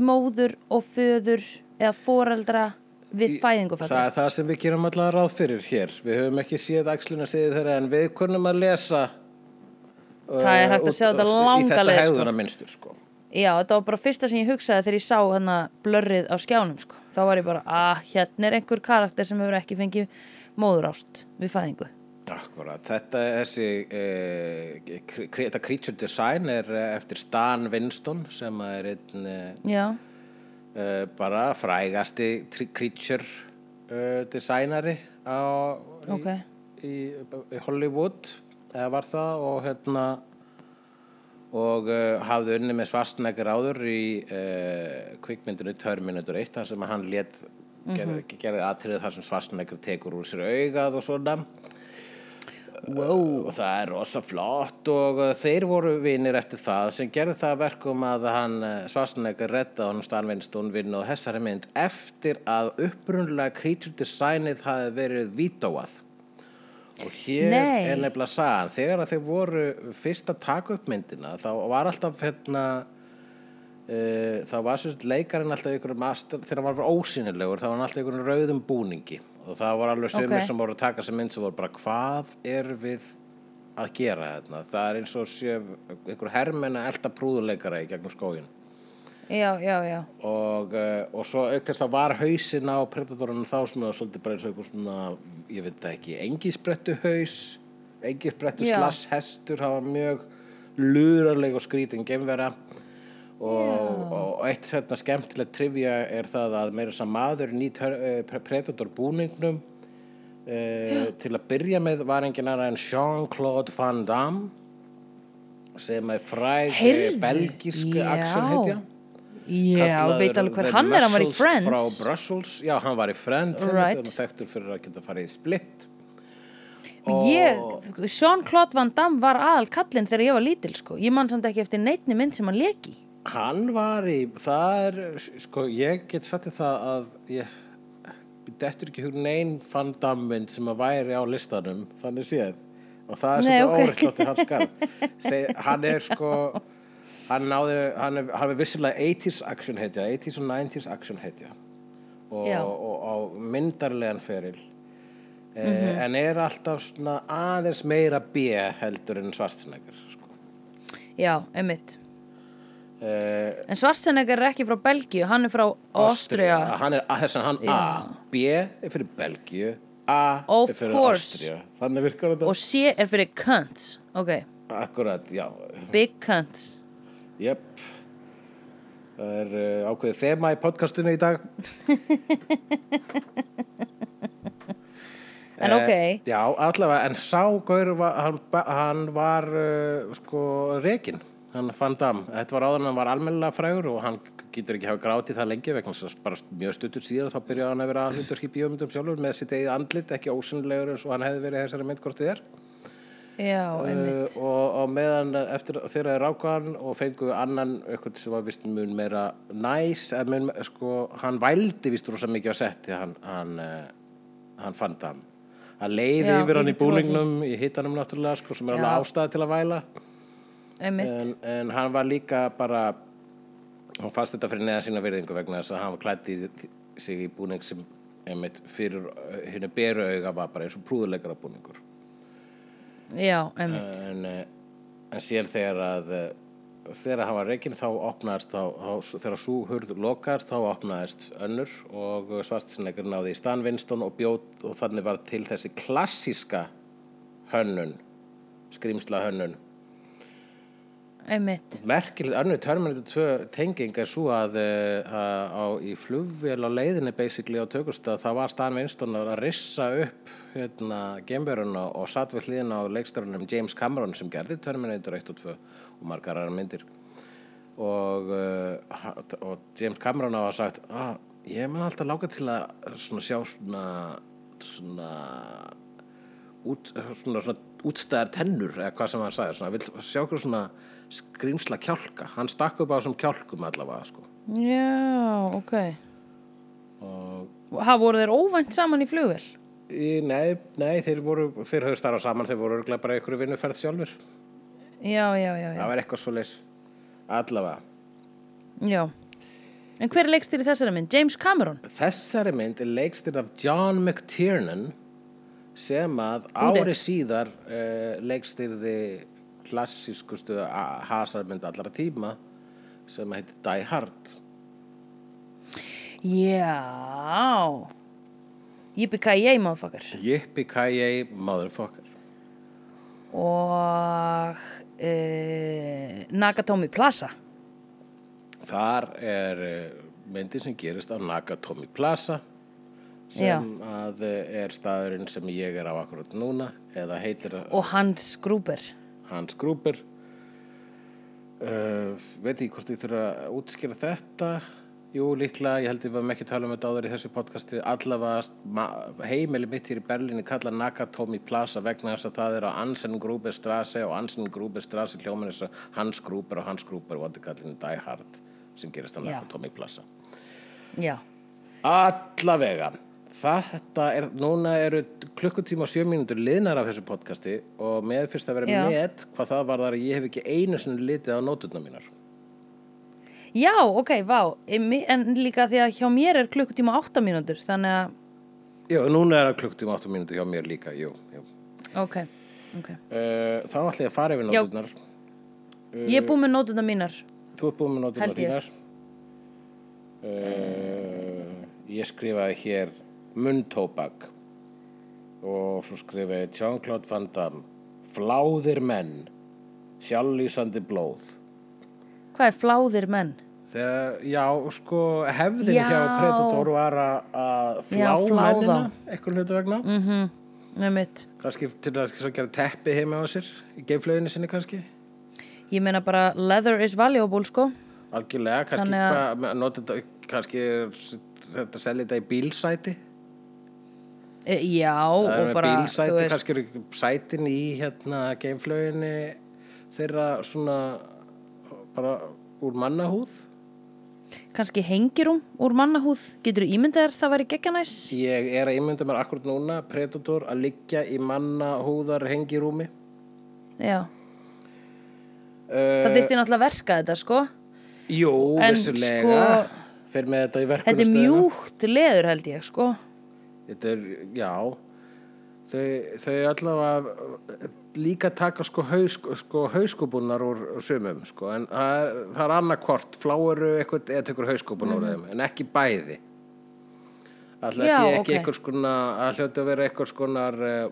móður og föður eða foreldra við fæðingu Það er það sem við gerum allavega ráð fyrir hér. Við höfum ekki séð axluna séð þeirra en við kunnum að lesa Það er hægt að út- sjá þetta í langa þetta leið, sko. hegðuna minnstur sko. Já, þetta var bara fyrsta sem ég hugsaði þegar ég sá hana blörrið á skjánum sko. þá var ég bara, að hérna er einhver karakter sem hefur ekki fengið móðurást við fæðingu Akkurat, þetta er þessi eh, kri- þetta creature design er eh, eftir Stan Winston sem er einn eh, eh, bara frægasti creature eh, designeri á, Ok. í, í, í Hollywood eða var það og hérna og uh, hafði unni með svarsnækir áður í uh, kvikmyndinu Terminator 1 þar sem hann lét gerði, gerði atriðið þar sem svarsnækir tekur úr sér augað og svona wow. Og það er rosa flott og uh, þeir voru vinir eftir það sem gerði það að verkum að hann Svarsnegger redda honum Stanvinstón vinn og þessari mynd eftir að upprunlega creature designið hafi verið vítóað. Og hér Nei. er nefnilega sagan. Þegar að þeir voru fyrst að taka upp myndina þá var alltaf hérna Uh, þá var svo leikarinn alltaf ykkur master, þegar hann var ósynilegur þá var hann alltaf ykkur rauðum búningi og það var alveg sömur Ok. sem voru að taka sem mynd sem voru bara hvað er við að gera þetta það er eins og sé ykkur hermenn að elda prúðuleikara í gegnum skógin Já, já, já og, uh, og svo auk þess að var hausinn á predatorunum þá sem það var svolítið bara eins og ykkur svona ég veit það ekki, engisbrettu haus engisbrettu Já. slass hestur það var mjög lurarleg og skrítin geimvera og, og eitt hérna skemmtilegt trivja er það að meira þess að maður nýtt predator búningnum uh, til að byrja með var engin aðra en Jean-Claude Van Damme sem er fræg eh, Heyrðu, belgísk já. veit alveg hver hann er, hann var í Friends frá Brussels, já hann var í Friends Right. right. þekktur fyrir að geta farið í Split Jean-Claude Van Damme var aðal kallinn þegar ég var lítil sko. Ég man samt ekki eftir neitni mynd sem hann leki hann var í það er, sko ég get satt í það að ég dettur ekki hún ein Van Damme mynd sem að væri á listanum þannig séð og það er svolítið ok. óreitt hans skarð Seg, hann er sko hann náði, hann er, hann er vissilega 80s action hetja, 80s og 90s action hetja og, og, og myndarlegan feril Mhm. eh, en er alltaf svona aðeins meira B heldur en svartinægur sko. Já, emitt eh, En Schwarzenegger er ekki frá Belgíu, hann er frá Ástria hann er þess að hann A B er fyrir Belgíu A Of er fyrir. Ástria þannig virkar þetta. Og C er fyrir cunts. Ok, akkurat, já, big cunts. Jöp Það er uh, ákveðið þema í podcastinu í dag. [LAUGHS] En ok. Eh, já, allavega, en sá gaur, var, hann, hann var uh, sko rekin, hann fann dam. Þetta var áður en hann var almennilega frægur og hann getur ekki hafa grátið það lengi vegna bara mjög stuttur síðan þá byrjaði hann að vera hlutur í bíómyndum sjálfur með sitt eigið andlit, ekki ósynlegur eins og hann hefði verið þessari mynd hvort þið er. Já, einmitt. Uh, og, og meðan eftir þegar þeir ráku hann og fengu annan eitthvað sem var vist mun meira næs eða mun, sko, hann vældi vist rosa mikið á setti hann, hann, uh, hann fann það hann leiði yfir hann í því. búningnum í hittanum náttúrulega sko, sem er alveg ástæði til að væla. En, en hann var líka bara hann fannst þetta fyrir neða sína virðingu vegna þess að hann var klætt í sig í búning sem einmitt fyrir henni beru auga var bara eins og prúðuleikara búningur Já, einmitt. en, eh, en síðan þegar að eh, þegar hann var reikinn þá opnaðist þá, þá, þegar svo hurð lokaðist þá opnaðist önnur og svartsynleikur náði í Stan Winston og bjóð og þannig var til þessi klassíska hönnun skrýmsla hönnun. Merkilegt önnur Terminator 2 tenging er svo að, eh, að á, í flugvél á leiðinni basically á tökustað það var Stan Winston að rissa upp hérna gemveruna og satt við hliðina á leikstörunum James Cameron sem gerði Terminator 1 og 2 og margar aðra myndir. Og, ha- og James Cameron hafa sagt ah, ég mun alltaf láka til að svona sjá svona svona út, svona, svona útstæðar tennur eða hvað sem hann sagði svona, vill sjá okkur svona skrýmsla kjálka hann stakk upp á þessum kjálkum allavega sko. Já, ok. og Ha, voru þeir óvænt saman í flugvél? í, nei, nei, þeir voru þeir höfðu starfað saman, þeir voru bara einhverju vinnuferð sjálfur, Já, já, já, já. það var eitthvað svo leis allavega Já. En hver er leikstýri þessari mynd? James Cameron? Þessari mynd er leikstýrt af John McTiernan sem að ári síðar uh, leikstýrði klassískustu hasarmynd allra tíma sem heitir Die Hard Já. Yippee-ki-yay, motherfucker. Yippee-ki-yay motherfucker Og uh, Nakatomi Plaza. Þar er uh, myndin sem gerist á Nakatomi Plaza sem Já. að uh, er staðurinn sem ég er á akkurat núna eða heitir Og Hans Gruber. Hans Gruber uh, veit ég hvort ég þurfa að útskýra þetta jú líklega, ég held ég var ekki að tala um þetta áður í þessu podcasti allavega heimili mitt hér í Berlíni kalla Nakatomi Plaza vegna þess að það er á Ansen Gruber Strasse og Ansen Gruber Strasse hljóman þess að Hans Gruber og Hans Gruber vondi kallinu Die Hard sem gerist á. Nakatomi Plaza Já. Allavega Þetta er, núna eru klukkutíma og sjö mínútur liðnar af þessu podcasti og með fyrst að vera Já. með hvað það var þar að ég hef ekki einu sinni litið á nóturna mínar. Já, ok, vá. En líka því að hjá mér er klukkutíma átta mínútur, þannig að, Já, núna er það klukkutíma 8 mínútur hjá mér líka, jú. jú. ok, ok. Uh, þá ætla ég að fara yfir Já. nóturnar. Ég er búin með nótuna mínar. Þú ert búin með ég. þínar. Uh, ég skrifaði hér munntóbak og svo skrifaði ég Jean-Claude Van Damme Fláðir menn sjálflýsandi blóð Hvað er fláðir menn? Þegar, já, sko, hefðin Já. hjá Predator var að- flá mennina, eitthvað hlutu vegna. Mhm, mm mitt. Kannski til að gera teppi heima á sér, í geiflöginni sinni kannski. Ég meina bara leather is valuable, sko. Algjörlega, kannski, hvað, nota þetta, kannski þetta selja þetta í bílsæti. E, já, Það og bara, bílsæti, veist, kannski eru sætin í hérna geiflöginni þeirra svona bara úr mannahúð. kannski hengirúm úr mannahúð. Getur þú ímyndað þér það væri geggjanæs? Ég er að ímynda mér akkurat núna, Predator, að liggja í mannahúðar hengirúmi. Já. Uh, Það þyrfti náttúrulega að verka þetta, sko. Jú, En vissulega sko- Fer með þetta í Þetta er verkunastöðina mjúkt leður, held ég, sko. Þetta er, já Þau, þau allavega líka taka sko, haus, sko hauskúpunar úr sumum sko, en það er, er annarkvort fláuru eitthvað eða tekur hauskúpun úr þeim en ekki bæði Alltaf Mhm. Sé ekki ok. eitthvað skona að hljóta að vera eitthvað skonar uh,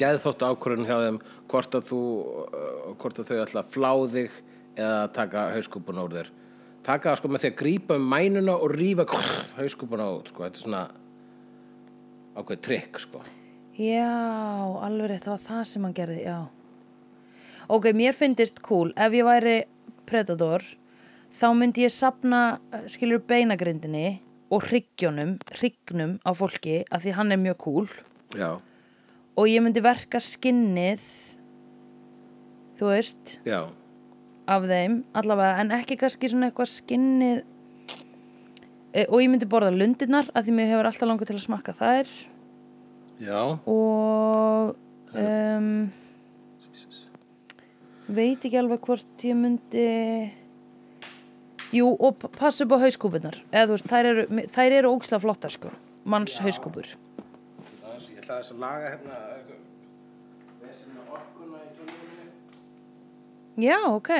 geðþótt ákvörðun hjá þeim hvort að þú uh, hvort að þau að flá þig eða taka hauskúpun úr þér taka það sko með því að grípa um mænuna og rífa hauskúpuna út sko. þetta er svona ákveð trikk sko. Já, alveg rétt, það var það sem hann gerði, já. Ok, mér finnist cool, ef ég væri predator, þá myndi ég sapna, skilur beinagrindinni og hryggjónum, hryggnum á fólki, af því hann er mjög cool. já, Og ég myndi verka skinnið, þú veist, já, af þeim, allavega, en ekki kannski svona eitthvað skinnið. E, og ég myndi borða lundirnar, af því mér hefur alltaf langar til að smakka þær. já. Og um, veit ekki alveg hvort ég myndi jú og passa upp á hauskúpunar eða þú veist, þær eru, þær eru ógislega flottar sko, manns hauskúpur. Ég ætla þess að laga hérna vesina orkuna í tjóninu já, ok.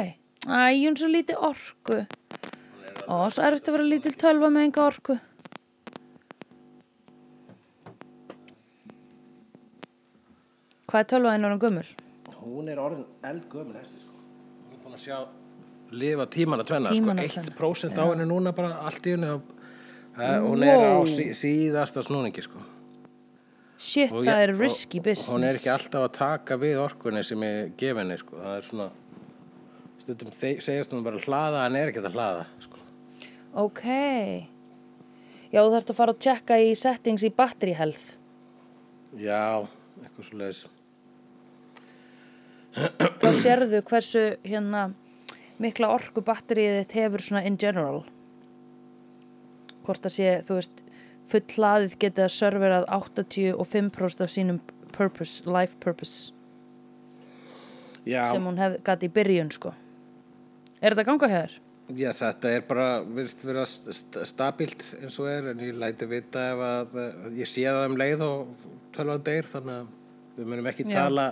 Æ, hún svo lítið orku ó, svo erfitt að vera lítil tölva með enga orku. Hvað er tölvaðin orðin gömul? hún er orðin eldgömul þessi sko. Hún er búin að sjá lifa tímana tvenna Tímana sko, tvenna, 1% á henni núna bara allt í henni og, uh, hún er á sí, síðasta snúningi sko. Shit, Og það ég- er risky business. hún er ekki alltaf að taka við orkunni sem ég gef henni sko. það er svona stundum segist hún bara að hlaða en er ekki að hlaða sko. Ok. Já, þú þarfst að fara að tjekka í settings í battery health. já, eitthvað svo leiðis [CLEARS THROAT] Þá sérðu hversu hérna mikla orku batterið þitt hefur svona in general. Hvort að sé, þú veist, full hlaðið getið að serverað 85% af sínum purpose, life purpose já, sem hún gæti í byrjun, sko. Er þetta að ganga hér? Já, þetta er bara virðist vera st st stabilt eins og er en ég læti vita ef að uh, ég sé það um leið og tölvan deyr þannig að við munum ekki Já. tala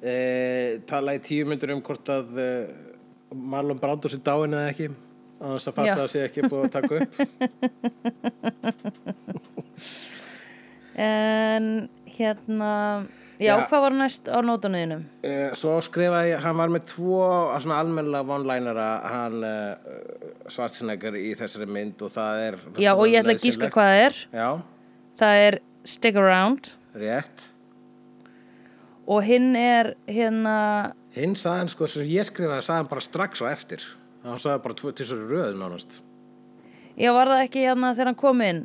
e, tala í tíu myndur um hvort að e, Marlon Brando sér dáin eða ekki á þess að fatta að það sé ekki búið að taka upp [LAUGHS] En hérna, já, Já. hvað var næst á nótunuðinum? Uh, svo skrifaði hann var með tvo svona almennilega vonlænara hann uh, Schwarzenegger í þessari mynd og það er Já, og ég ætla að gíska hvað það er. Já, Það er Stick Around. rétt og hinn er hérna Hinn sagði hann sko, sem ég skrifaði sagði hann bara strax á eftir hann sagði bara til svo röðum nánast ég var það ekki hérna þegar hann kom inn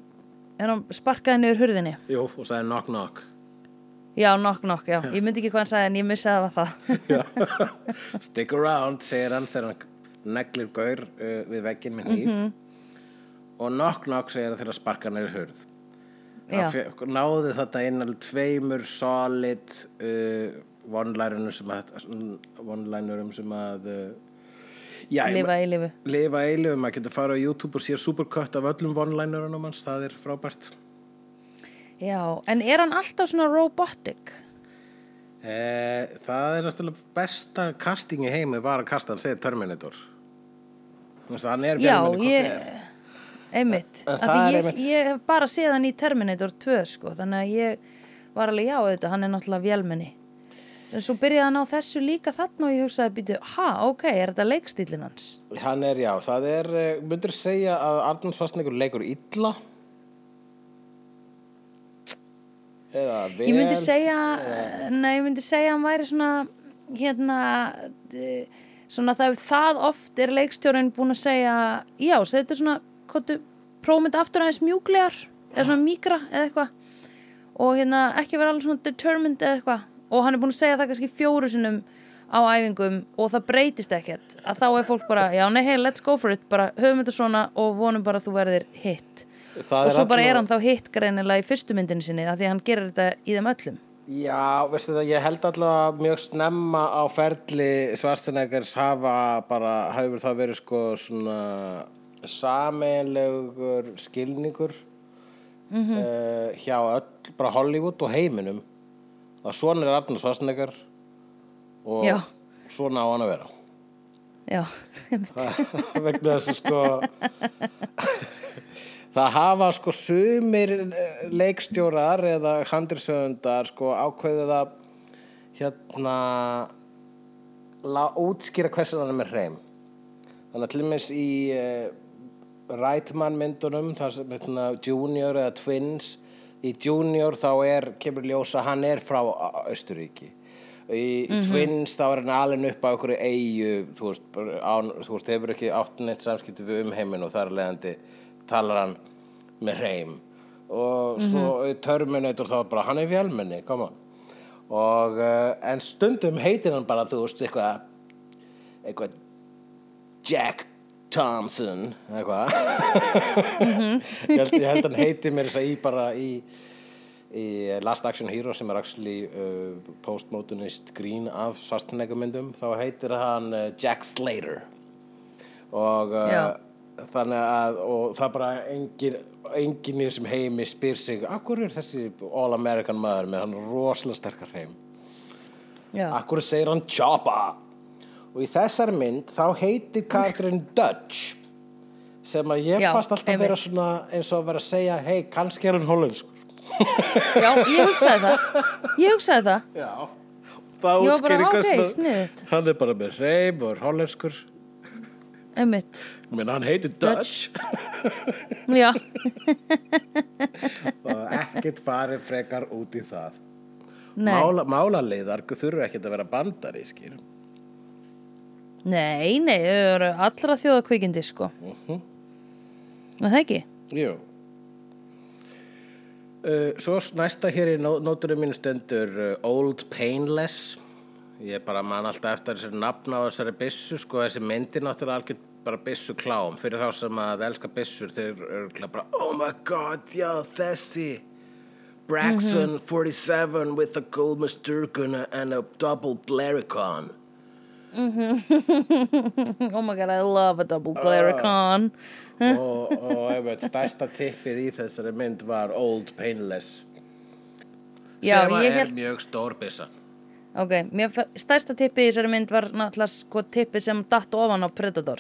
en hann sparkaði niður hurðinni Jú, og sagði knock knock já, nokk nokk, já, ég myndi ekki hvað hann sagði en ég missi að það var það. Stick around, segir hann þegar hann neglir gaur uh, við vegginn með hníf. Og knock knock segir hann þegar hann sparkar hann fe- náði þetta inn alveg tveimur solid uh, one-linerum sem að one-linerum sem að uh, já, lifa í lifu lifa eilum, maður getur fara á YouTube og sér supercut af öllum one-linerunum hans, það er frábært já, en er hann alltaf svona robotic eh, það er náttúrulega besta casting í heimi var að kasta hann segja Terminator Þú veist, hann er já, vélmenni ég hvort eð er. einmitt, En af það ég, ég hef bara séð hann í Terminator 2 sko, þannig að ég var alveg já, þetta, hann er náttúrulega vélmenni en svo byrjaði hann á þessu líka þarna og ég hugsaði, býtu, ha, ok, er þetta leikstílinn hans? hann er, já, það er eh, myndir segja að Arnold Schwarzenegger leikur illa eða vel Ég myndi segja, nei, ég myndi segja að hann væri svona, hérna, svona það, það oft er leikstjórinn búin að segja, já, þetta er svona, þetta aftur aðeins mjúklegar, eða svona mýkra eða eitthvað, og hérna ekki vera alveg svona determined eða eitthvað, og hann er búin að segja það kannski fjóru sinnum á æfingum og það breytist ekkert, að þá er fólk bara, já, nei, hey, let's go for it, bara höfum þetta svona og vonum bara að þú verðir hitt. Og svo bara er hann þá hitt greinilega í fyrstu myndinni sinni, af því að hann gerir þetta í þeim öllum. Já, veistu það, ég held allavega mjög snemma á ferli Schwarzeneggers hafa bara, hefur það verið sko svona sameinlegur skilningur Mhm. uh, hjá öll, bara Hollywood og heiminum að svona er Arnold Schwarzenegger og Já. svona á hann að vera. Já, [LAUGHS] einmitt. [LAUGHS] vegna þess að sko [LAUGHS] það hafa sko sumir eh, leikstjórar eða handriðsöfundar sko ákveðið að hérna útskýra hversu hann er með hreim. Þannig að til dæmis í uh, Reitman myndunum þar sem hérna, Junior eða Twins í Junior þá er kemur ljósa hann er frá Á- Austurríki. Í, í Twins þá er hann alveg upp á einhverju eigu þú veist, án, þú veist, hefur ekki átt neitt samskipti við umheiminn og þar að leiðandi talar hann með hreim. Og svo í Terminator þá bara hann er vélmenni, on. Og uh, en stundum heitir hann bara þú veist eitthvað eitthvað Jack Thompson eitthvað. [LAUGHS] Ég, held, ég held hann heiti mér þess að í bara í, í Last Action Hero sem er actually uh, postmodernist grín af svartanegumyndum þá heitir hann uh, Jack Slater. Og uh. Þannig að og það bara engin, engin í þessum heimi spyr sig akkur er þessi All American maður með hann rosalega sterkar heim? Já, Akkur segir hann Choppa? Og í þessari mynd þá heitir karakterinn Dutch sem að ég Já, fast alltaf einmitt. vera svona eins og að vera að segja hei, kannski er hann hollenskur. [LAUGHS] Já, ég hugsaði það. Ég hugsaði það. Já. Það Ég var bara, útskýrir ok, sniðugt. Hann er bara með reym og er hollenskur Einmitt. Menn hann heitir Dutch, [LAUGHS] Já, og ekkert farið frekar út í það. Nei, Mála, Málaliðar þurfa ekkert að vera bandarískir nei, nei Þau eru allra þjóða kvikindi sko. Mhm. Er Það ekki? Jú. Uh, Svo næsta hér í nó- nótunum mínu stendur uh, Old Painless Ég bara man alltaf eftir þessari nafna á þessari byssu sko, þessi myndi náttúrulega algjör bara byssu klám fyrir þá sem að elska byssur þeir eru bara Oh my god, já þessi Braxton 47 with a Goldman Sturgeon and a double Blaricon. [LAUGHS] Oh my god, I love a double Glaricon [LAUGHS] og, og einmitt, stærsta tippið í þessari mynd var Old Painless Já, sem ég er hélt- mjög stór byssa Ok, mér stærsta tippið í þessari mynd var náttúrulega sko tippið sem datt ofan á Predator.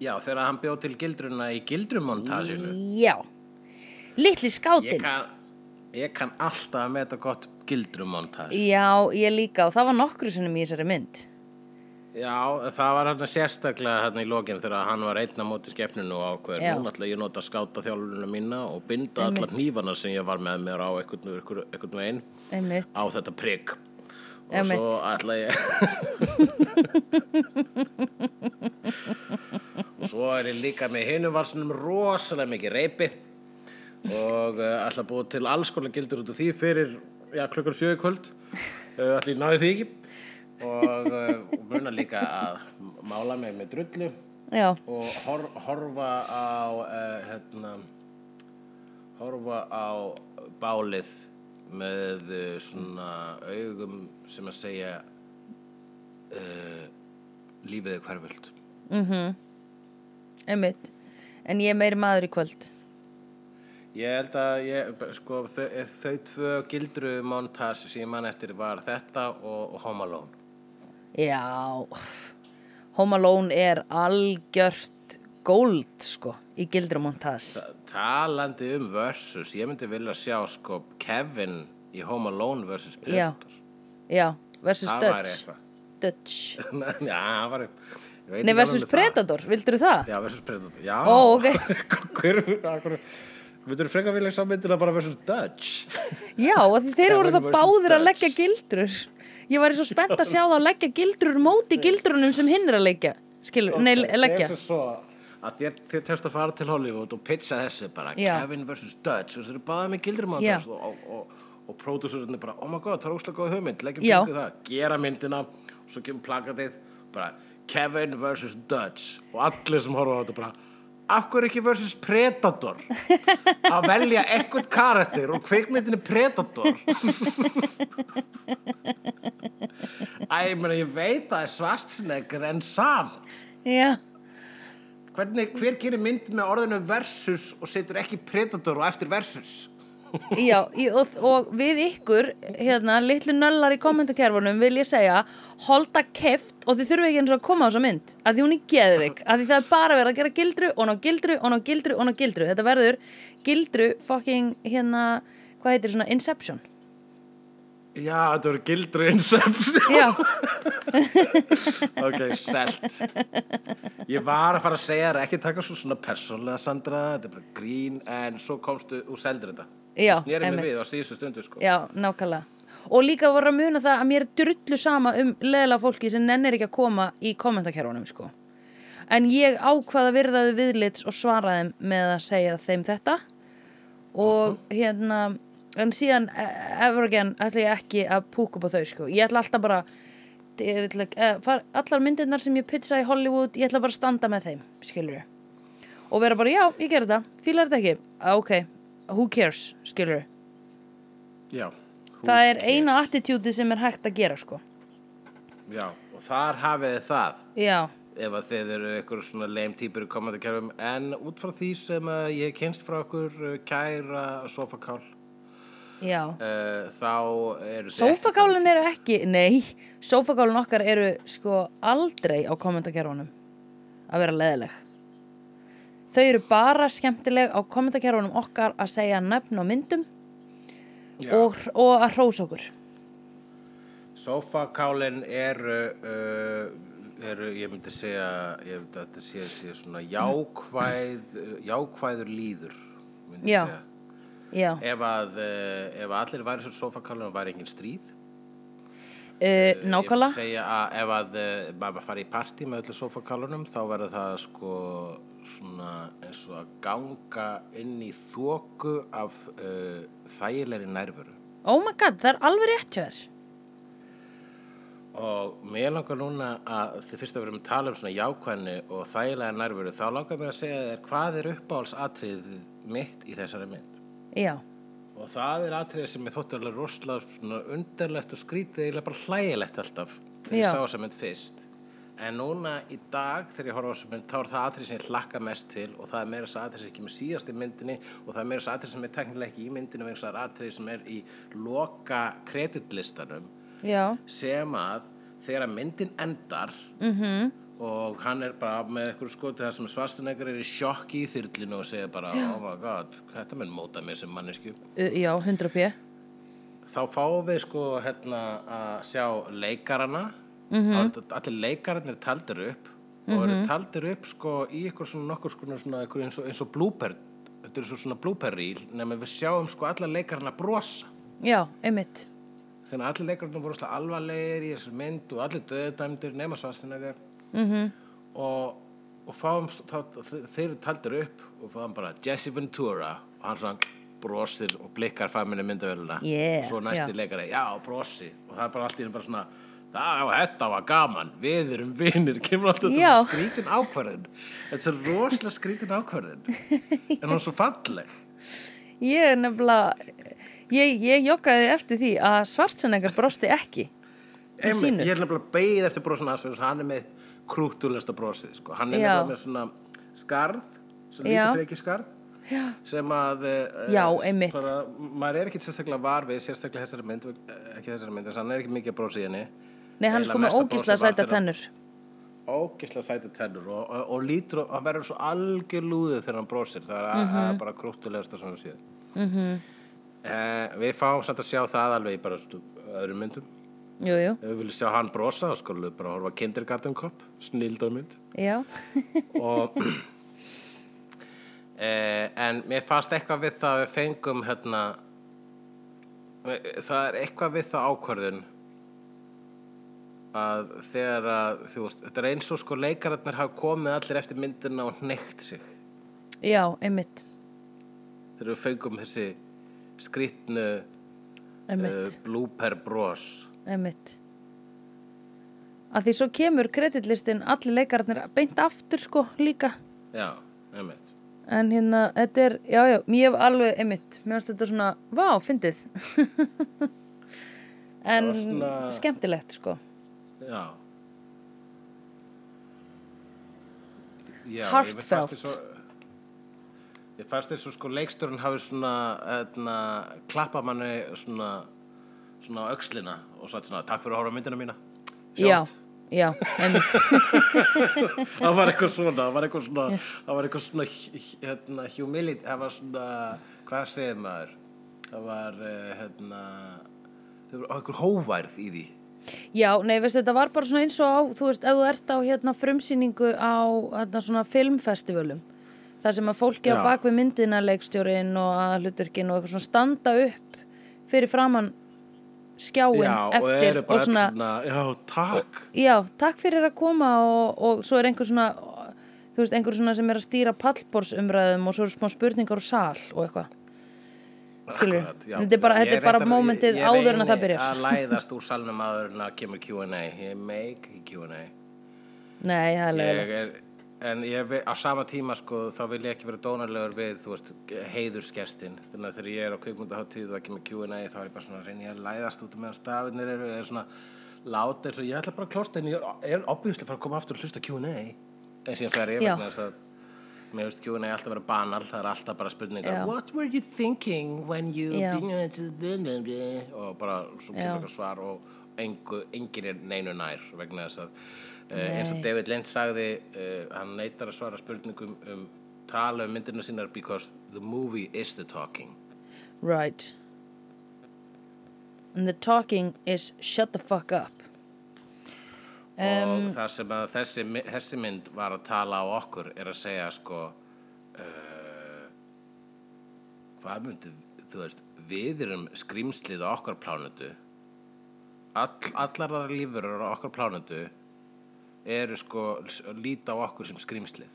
Já, þegar hann bjóð til gildruna í gildrumontasinu. Já. Litli ég skátin kann, ég kann alltaf að meta gott gildrumontas. Já, ég líka og það var nokkru sinnum í þessari mynd. Já, það var hann sérstaklega hann í lokin þegar hann var einn á móti skepninu og ákveður nú ætla ég nota skáta þjálfurina mína og binda Einmitt. hnífana sem ég var með mér á einhvern, veginn á þetta prigg og Einmitt. svo ætla ég [LAUGHS] og svo er ég líka með hinum valsinum rosalega mikið reypi og uh, ætla að búa til alls konar gildur út af því fyrir já, klukkan sjö í kvöld. Uh, ætla ég náði því ekki? Og, uh, og muna líka að mála mig með drullu. Já, og hor, horfa á hérna horfa á bálið með uh, svona augum sem að segja uh, lífið er hverföld einmitt. En ég er meiri maður í kvöld. Ég held að ég, sko, þau, þau tvö gildru montas sem ég man eftir var þetta og, og Home Alone. Já. Home Alone er algjört góld sko í Gildrumontas Ta- talandi um versus ég myndi vilja sjá sko Kevin í Home Alone versus Já. Predator. Já, versus það væri Dutch. Dutch. [LAUGHS] Já, var Nei, versus. Predator, vildur þú það? Já, versus Predator, já. Ó, ok. [LAUGHS] Myndur frekar vilja sá myndina bara versus Dutch? [LAUGHS] Já, og þeir voru það versus báðir að leggja gildrur. Ég væri svo spennt að sjá það að leggja gildrur móti gildrunum sem hinn er að leggja Skilur, nei, leggja. svo að þér, þér tefst að fara til Hollywood og pitcha þessu bara Já. Kevin versus Dutch og þessu eru báða með gildur mátas og, og, og, og pródúsurinn er bara, oh my god, það er óslega góð hugmynd leggjum í það, gera myndina. Og svo kemur plakatið, bara Kevin versus Dutch. Og allir sem horfa á þetta bara Akkur ekki versus Predator? [LAUGHS] Að velja eitthvað karakter og kveikmyndin er Predator. Æ, ég meina, ég veit að það er svartsnegur en samt. Já, Hvernig, hver gerir mynd með orðinu versus og setur ekki predator og eftir versus? [LAUGHS] já og, og við ykkur, hérna, litlu nöllar í kommentakerfunum vil ég segja holda keft og þið þurfum ekki eins og að koma á þessa mynd að því hún er geðvik, að því það er bara verið að gera gildru og ná gildru og ná gildru og ná gildru þetta verður gildru fucking hérna, hvað heitir svona Inception Já, þetta voru gildur inseps. Já, [LAUGHS] ok, selt. Ég var að fara að segja þér ekki taka svo svona persónlega Sandra, þetta er bara grín, en svo komstu og seldur þetta. Já, mig einmitt. við á síðustu stundu, sko. já, nákvæmlega Og líka voru að muna það að mér er drullu sama um leðilega fólki sem nennir ekki að koma í kommentakerfunum sko. En ég ákvaða virðaði viðlits og svaraði með að segja þeim þetta og hérna en síðan eh, ever again ætla ég ekki að púka upp á þau sko. ég ætla alltaf bara ætla, eh, far, allar myndirnar sem ég pizza í Hollywood ég ætla bara að standa með þeim skilur og vera bara já, ég ger þetta, fílar þetta ekki? Ok, who cares, skilur Já. það er eina attitúti sem er hægt að gera sko. Já, og þar hafið það. já, ef að þið eru ykkur svona leim típur í komandi kerfum. En út frá því sem að ég kynst frá okkur uh, kæra sofakál uh, þá eru þið Sófakálin eru ekki, nei, sófakálin okkar eru sko aldrei á kommentakerfunum að vera leðileg. Þau eru bara skemmtileg á kommentakerfunum okkar að segja nefn á myndum og, og að hrósa okkur. Sofakálin eru, uh, eru, ég myndi segja, ég myndi að þetta sé, sé svona jákvæð, jákvæður líður, myndi ég segja. Ef að, uh, ef allir væri svo sofakálin og væri engin stríð, uh, Ég myndi nákvæmlega, segja að ef að maður fari í partí með öllu sofakálunum þá verður það sko svona eins og að ganga inn í þoku af uh, þægilegri nærveru. oh my god, það er alveg rétt hjá þér. Og mér langar núna að þið fyrst að við erum að tala um svona jákvæðni og þægilega nærveru þá langar mér að segja þér hvað er uppáhaldsatriðið mitt í þessari mynd. Já, Og það er atriðið sem ég þótti alveg rosalega undarlegt og skrítið eiginlega bara hlægilegt alltaf þegar Já. ég sá þessa mynd fyrst. En núna í dag þegar ég horfa á þessa mynd þá er það atrið sem ég hlakka mest til og það er meira þess atrið sem ekki með síðast í myndinni og það er meira þess atrið sem er teknilega ekki í myndinni að það er atrið sem er í loka kreditlistanum já, sem að þegar myndin endar mhm, og hann er bara með eitthvað skoti þar sem svarstunegar er í sjokki í þyrlinu og segir bara oh my god, þetta mun móta mér sem mannesku uh, já, 100 p. þá fáum við sko hérna að sjá leikarana Mhm. mm allir leikararnir taldir upp og eru taldir upp sko í eitthvað svona nokkur sko eins og, eins og blooper þetta er svo svona blooper reel nema við sjáum sko alla leikarana brosa Já, einmitt. þannig að allir leikararnir voru slá alvarlegir í þessari mynd og allir döðdæmdir nema svarstunegar Mhm, og, og fáum þá, þeir taldir upp og fáum bara Jesse Ventura og hann svona brosir og blikkar faminni myndavéluna Yeah, og svo næsti já. leikari, já, brosi. Og það er bara allt í bara svona það, þetta var gaman, við erum vinir [LAUGHS] kemur alltaf þetta skrítin ákvarðin þetta er rosalega skrítin ákvarðin en hún er svo falleg. Ég er nefnilega, ég, ég joggaði eftir því að Svartseneggar brosti ekki. Einmitt, ég er nefnilega beigð eftir brosina hans vegna þess að hann er með krúttulesta brosið sko. hann er Já. nefnilega með svona skarð Já. lítið fyrir ekki skarð Já. sem að eh, Já, eh, einmitt. bara, maður er ekki sérstaklega var við sérstaklega þessari mynd eh, ekki þessari mynd, þess að hann er ekki mikið að brosa í henni Nei, hann sko með ógísla sæta tennur. ógislega sæti tennur og, og, og lítur og hann verður svo algjör lúðið þegar hann brosir það er, mm er bara krúttulegasta sem við séð mm -hmm. við fáum samt að sjá það alveg í bara öðrum myndum Jú, jú, ef við viljum sjá hann brosa þá skulum við bara horfa Kindergarten Cop snildamynd já. [LAUGHS] og [CLEARS THROAT] eh, en mér fannst eitthvað við það að við fengum hérna það er eitthvað við það ákvörðun að þegar að þú veist, þetta er eins og sko leikararnir hafa komið allir eftir myndina og hneikt sig. Já, einmitt, þegar við fengum þessi skrýtnu uh, einmitt, blooper bros einmitt. Að því svo kemur kreditlistin allir leikararnir beint aftur sko líka. já, einmitt En hérna, þetta er, já, já, hef alveg, einmitt, mér finnst þetta svona, vá, fyndið. [LAUGHS] en svona- skemmtilegt, sko. Já Heartfelt. Ég fannst þér svo sko leikstjórn hafi svona etna, klappa manni svona svona á öxlina og sagt svona takk fyrir að horfa á myndina mína Já, Sjáumst. já, einmitt. [LAUGHS] það var eitthvað svona það var eitthvað svona, það var eitthvað svona hérna, humility það var svona, hvað segir maður það var eh, hérna Það var einhver hóværð í því. Já, nei, veist, þetta var bara svona eins og á, þú veist, ef þú ert á hérna frumsýningu á hérna svona filmfestivalum, þar sem að fólki á Já. bakvið myndina leikstjórin og aðhluturkin og eitthvað svona standa upp fyrir framann skjáin Já, og eftir eru bara og svona, svona, já, takk. já, takk fyrir að koma og, og svo er einhver svona, þú veist, einhver svona sem er að stýra pallborsumræðum og svo eru smá spurningar úr sal og eitthvað. Skilur, Akkurat, þetta er bara, þetta Ég er bara mómentið ég- ég áður en að það reyni byrjar. að læðast úr salnum áður en að kemur Q&A. Ég make Q&A. Nei, það er Ég leiðilegt. En ég, á sama tíma sko, þá vil ég ekki vera dónarlegur við, veist, heiðursgestin. Þannig að þegar ég er á kvikmyndaháttíð og ekki með Q&A þá er ég bara svona að ég að læðast út meðan stafinir eru, er svona láta eins og ég ætla bara að klósta en ég er að fara að koma aftur og hlusta Q&A. En síðan fer ég vegna þess að mér finnst Q&A alltaf vera banal, það er alltaf bara spurningar. Já. What were you thinking when you... Og bara svo eitthvað svar og engu, engin er neinu nær vegna þess að eins og. David Lynch sagði uh, hann neitar að svara spurningum um tala um myndinu sínar because the movie is the talking Right. And the talking is shut the fuck up. og það sem að þessi, þessi mynd var að tala á okkur er að segja sko uh, hvað myndi þú veist, við erum skrýmslið á okkar plánutu All, allar þar lífurur á okkar plánutu eru sko s- líta á okkur sem skrýmslið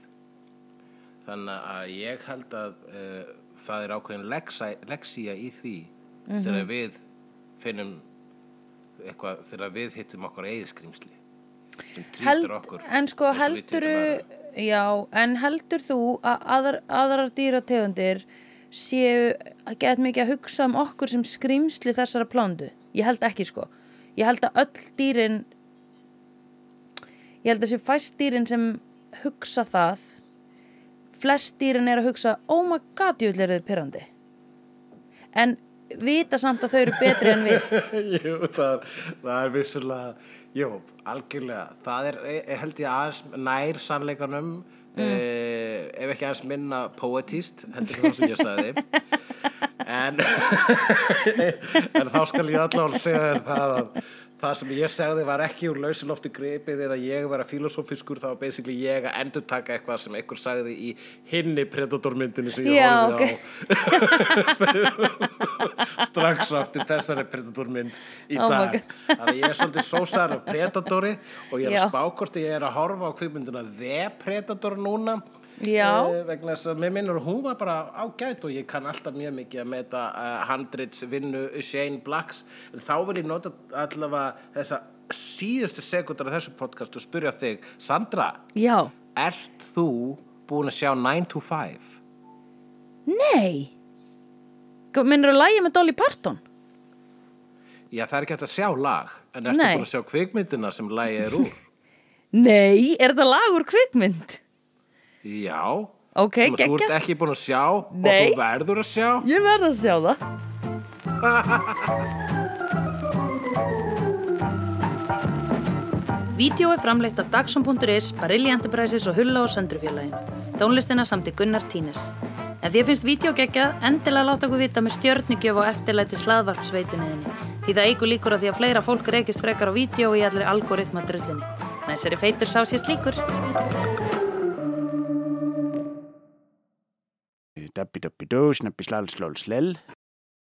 þannig að ég held að uh, það er ákveðin lexía í því þegar við finnum eitthvað þegar við hittum okkar eigið skrýmsli sem trýtur okkur en sko heldur já, en heldur þú að aðrar, aðrar dýrategundir séu að geta mikið að hugsa um okkur sem skrýmsli þessara plándu? Ég held ekki sko. Ég held að öll dýrin ég held að þessi fæst dýrin sem hugsa það flest dýrin er að hugsa oh my god, ég vil er þið pyrrandi en vita samt að þau eru betri en við [LAUGHS] Jú, það, það er vissulega, jú, algjörlega. Það er, eh, held ég aðeins nær sannleikanum, mm. ef ekki aðeins minna poetist, heldur það sem ég sagði. [LAUGHS] en, [LAUGHS] en þá skal ég allavega segja þér það að það sem ég segði var ekki úr lausilofti gripið eða ég vera filosófiskur þá var basically ég að endurtaka eitthvað sem einhver sagði í hinni predatormyndinu sem ég Já, horfði á. [LAUGHS] strax eftir þessari predatormynd í Oh dag. Þannig að ég er svolítið sósar af predatori og ég er Já. að spá hvort ég er að horfa á kvikmynduna The Predator núna Eh, vegna þess að mér minnur hún var bara ágæt og ég kann alltaf mjög mikið að meta uh, handrits vinnu Shane Blacks en þá vil ég nota allavega þessa síðustu sekundar af þessu podcast og spyrja þig Sandra, já, ert þú búin að sjá 9 to 5? nei minnur að lægja með Dolly Parton Já, það er ekki hægt að sjá lag en ertu Nei. búin að sjá kvikmyndina sem lagið er úr? [LAUGHS] nei, er þetta lag úr kvikmynd? Já Ok, sem þú ert ekki búin að sjá Nei. og þú verður að sjá Ég verð að sjá það [LAUGHS] Vídeó er framleitt af Dagsum.is, Barilli Enterprises og Hulla og Söndrufjörlægin. Tónlistina samt í Gunnar Tínes. Ef því að finnst vídeo geggjað, endilega láta okkur vita með stjörnigjöf og eftirlæti slaðvarpsveitunniðinni. Því það eigur líkur að því að fleira fólk reykist frekar á vídeo og í allir algoritma drullinni. Næsari feitur sá sér slíkur. Dabbi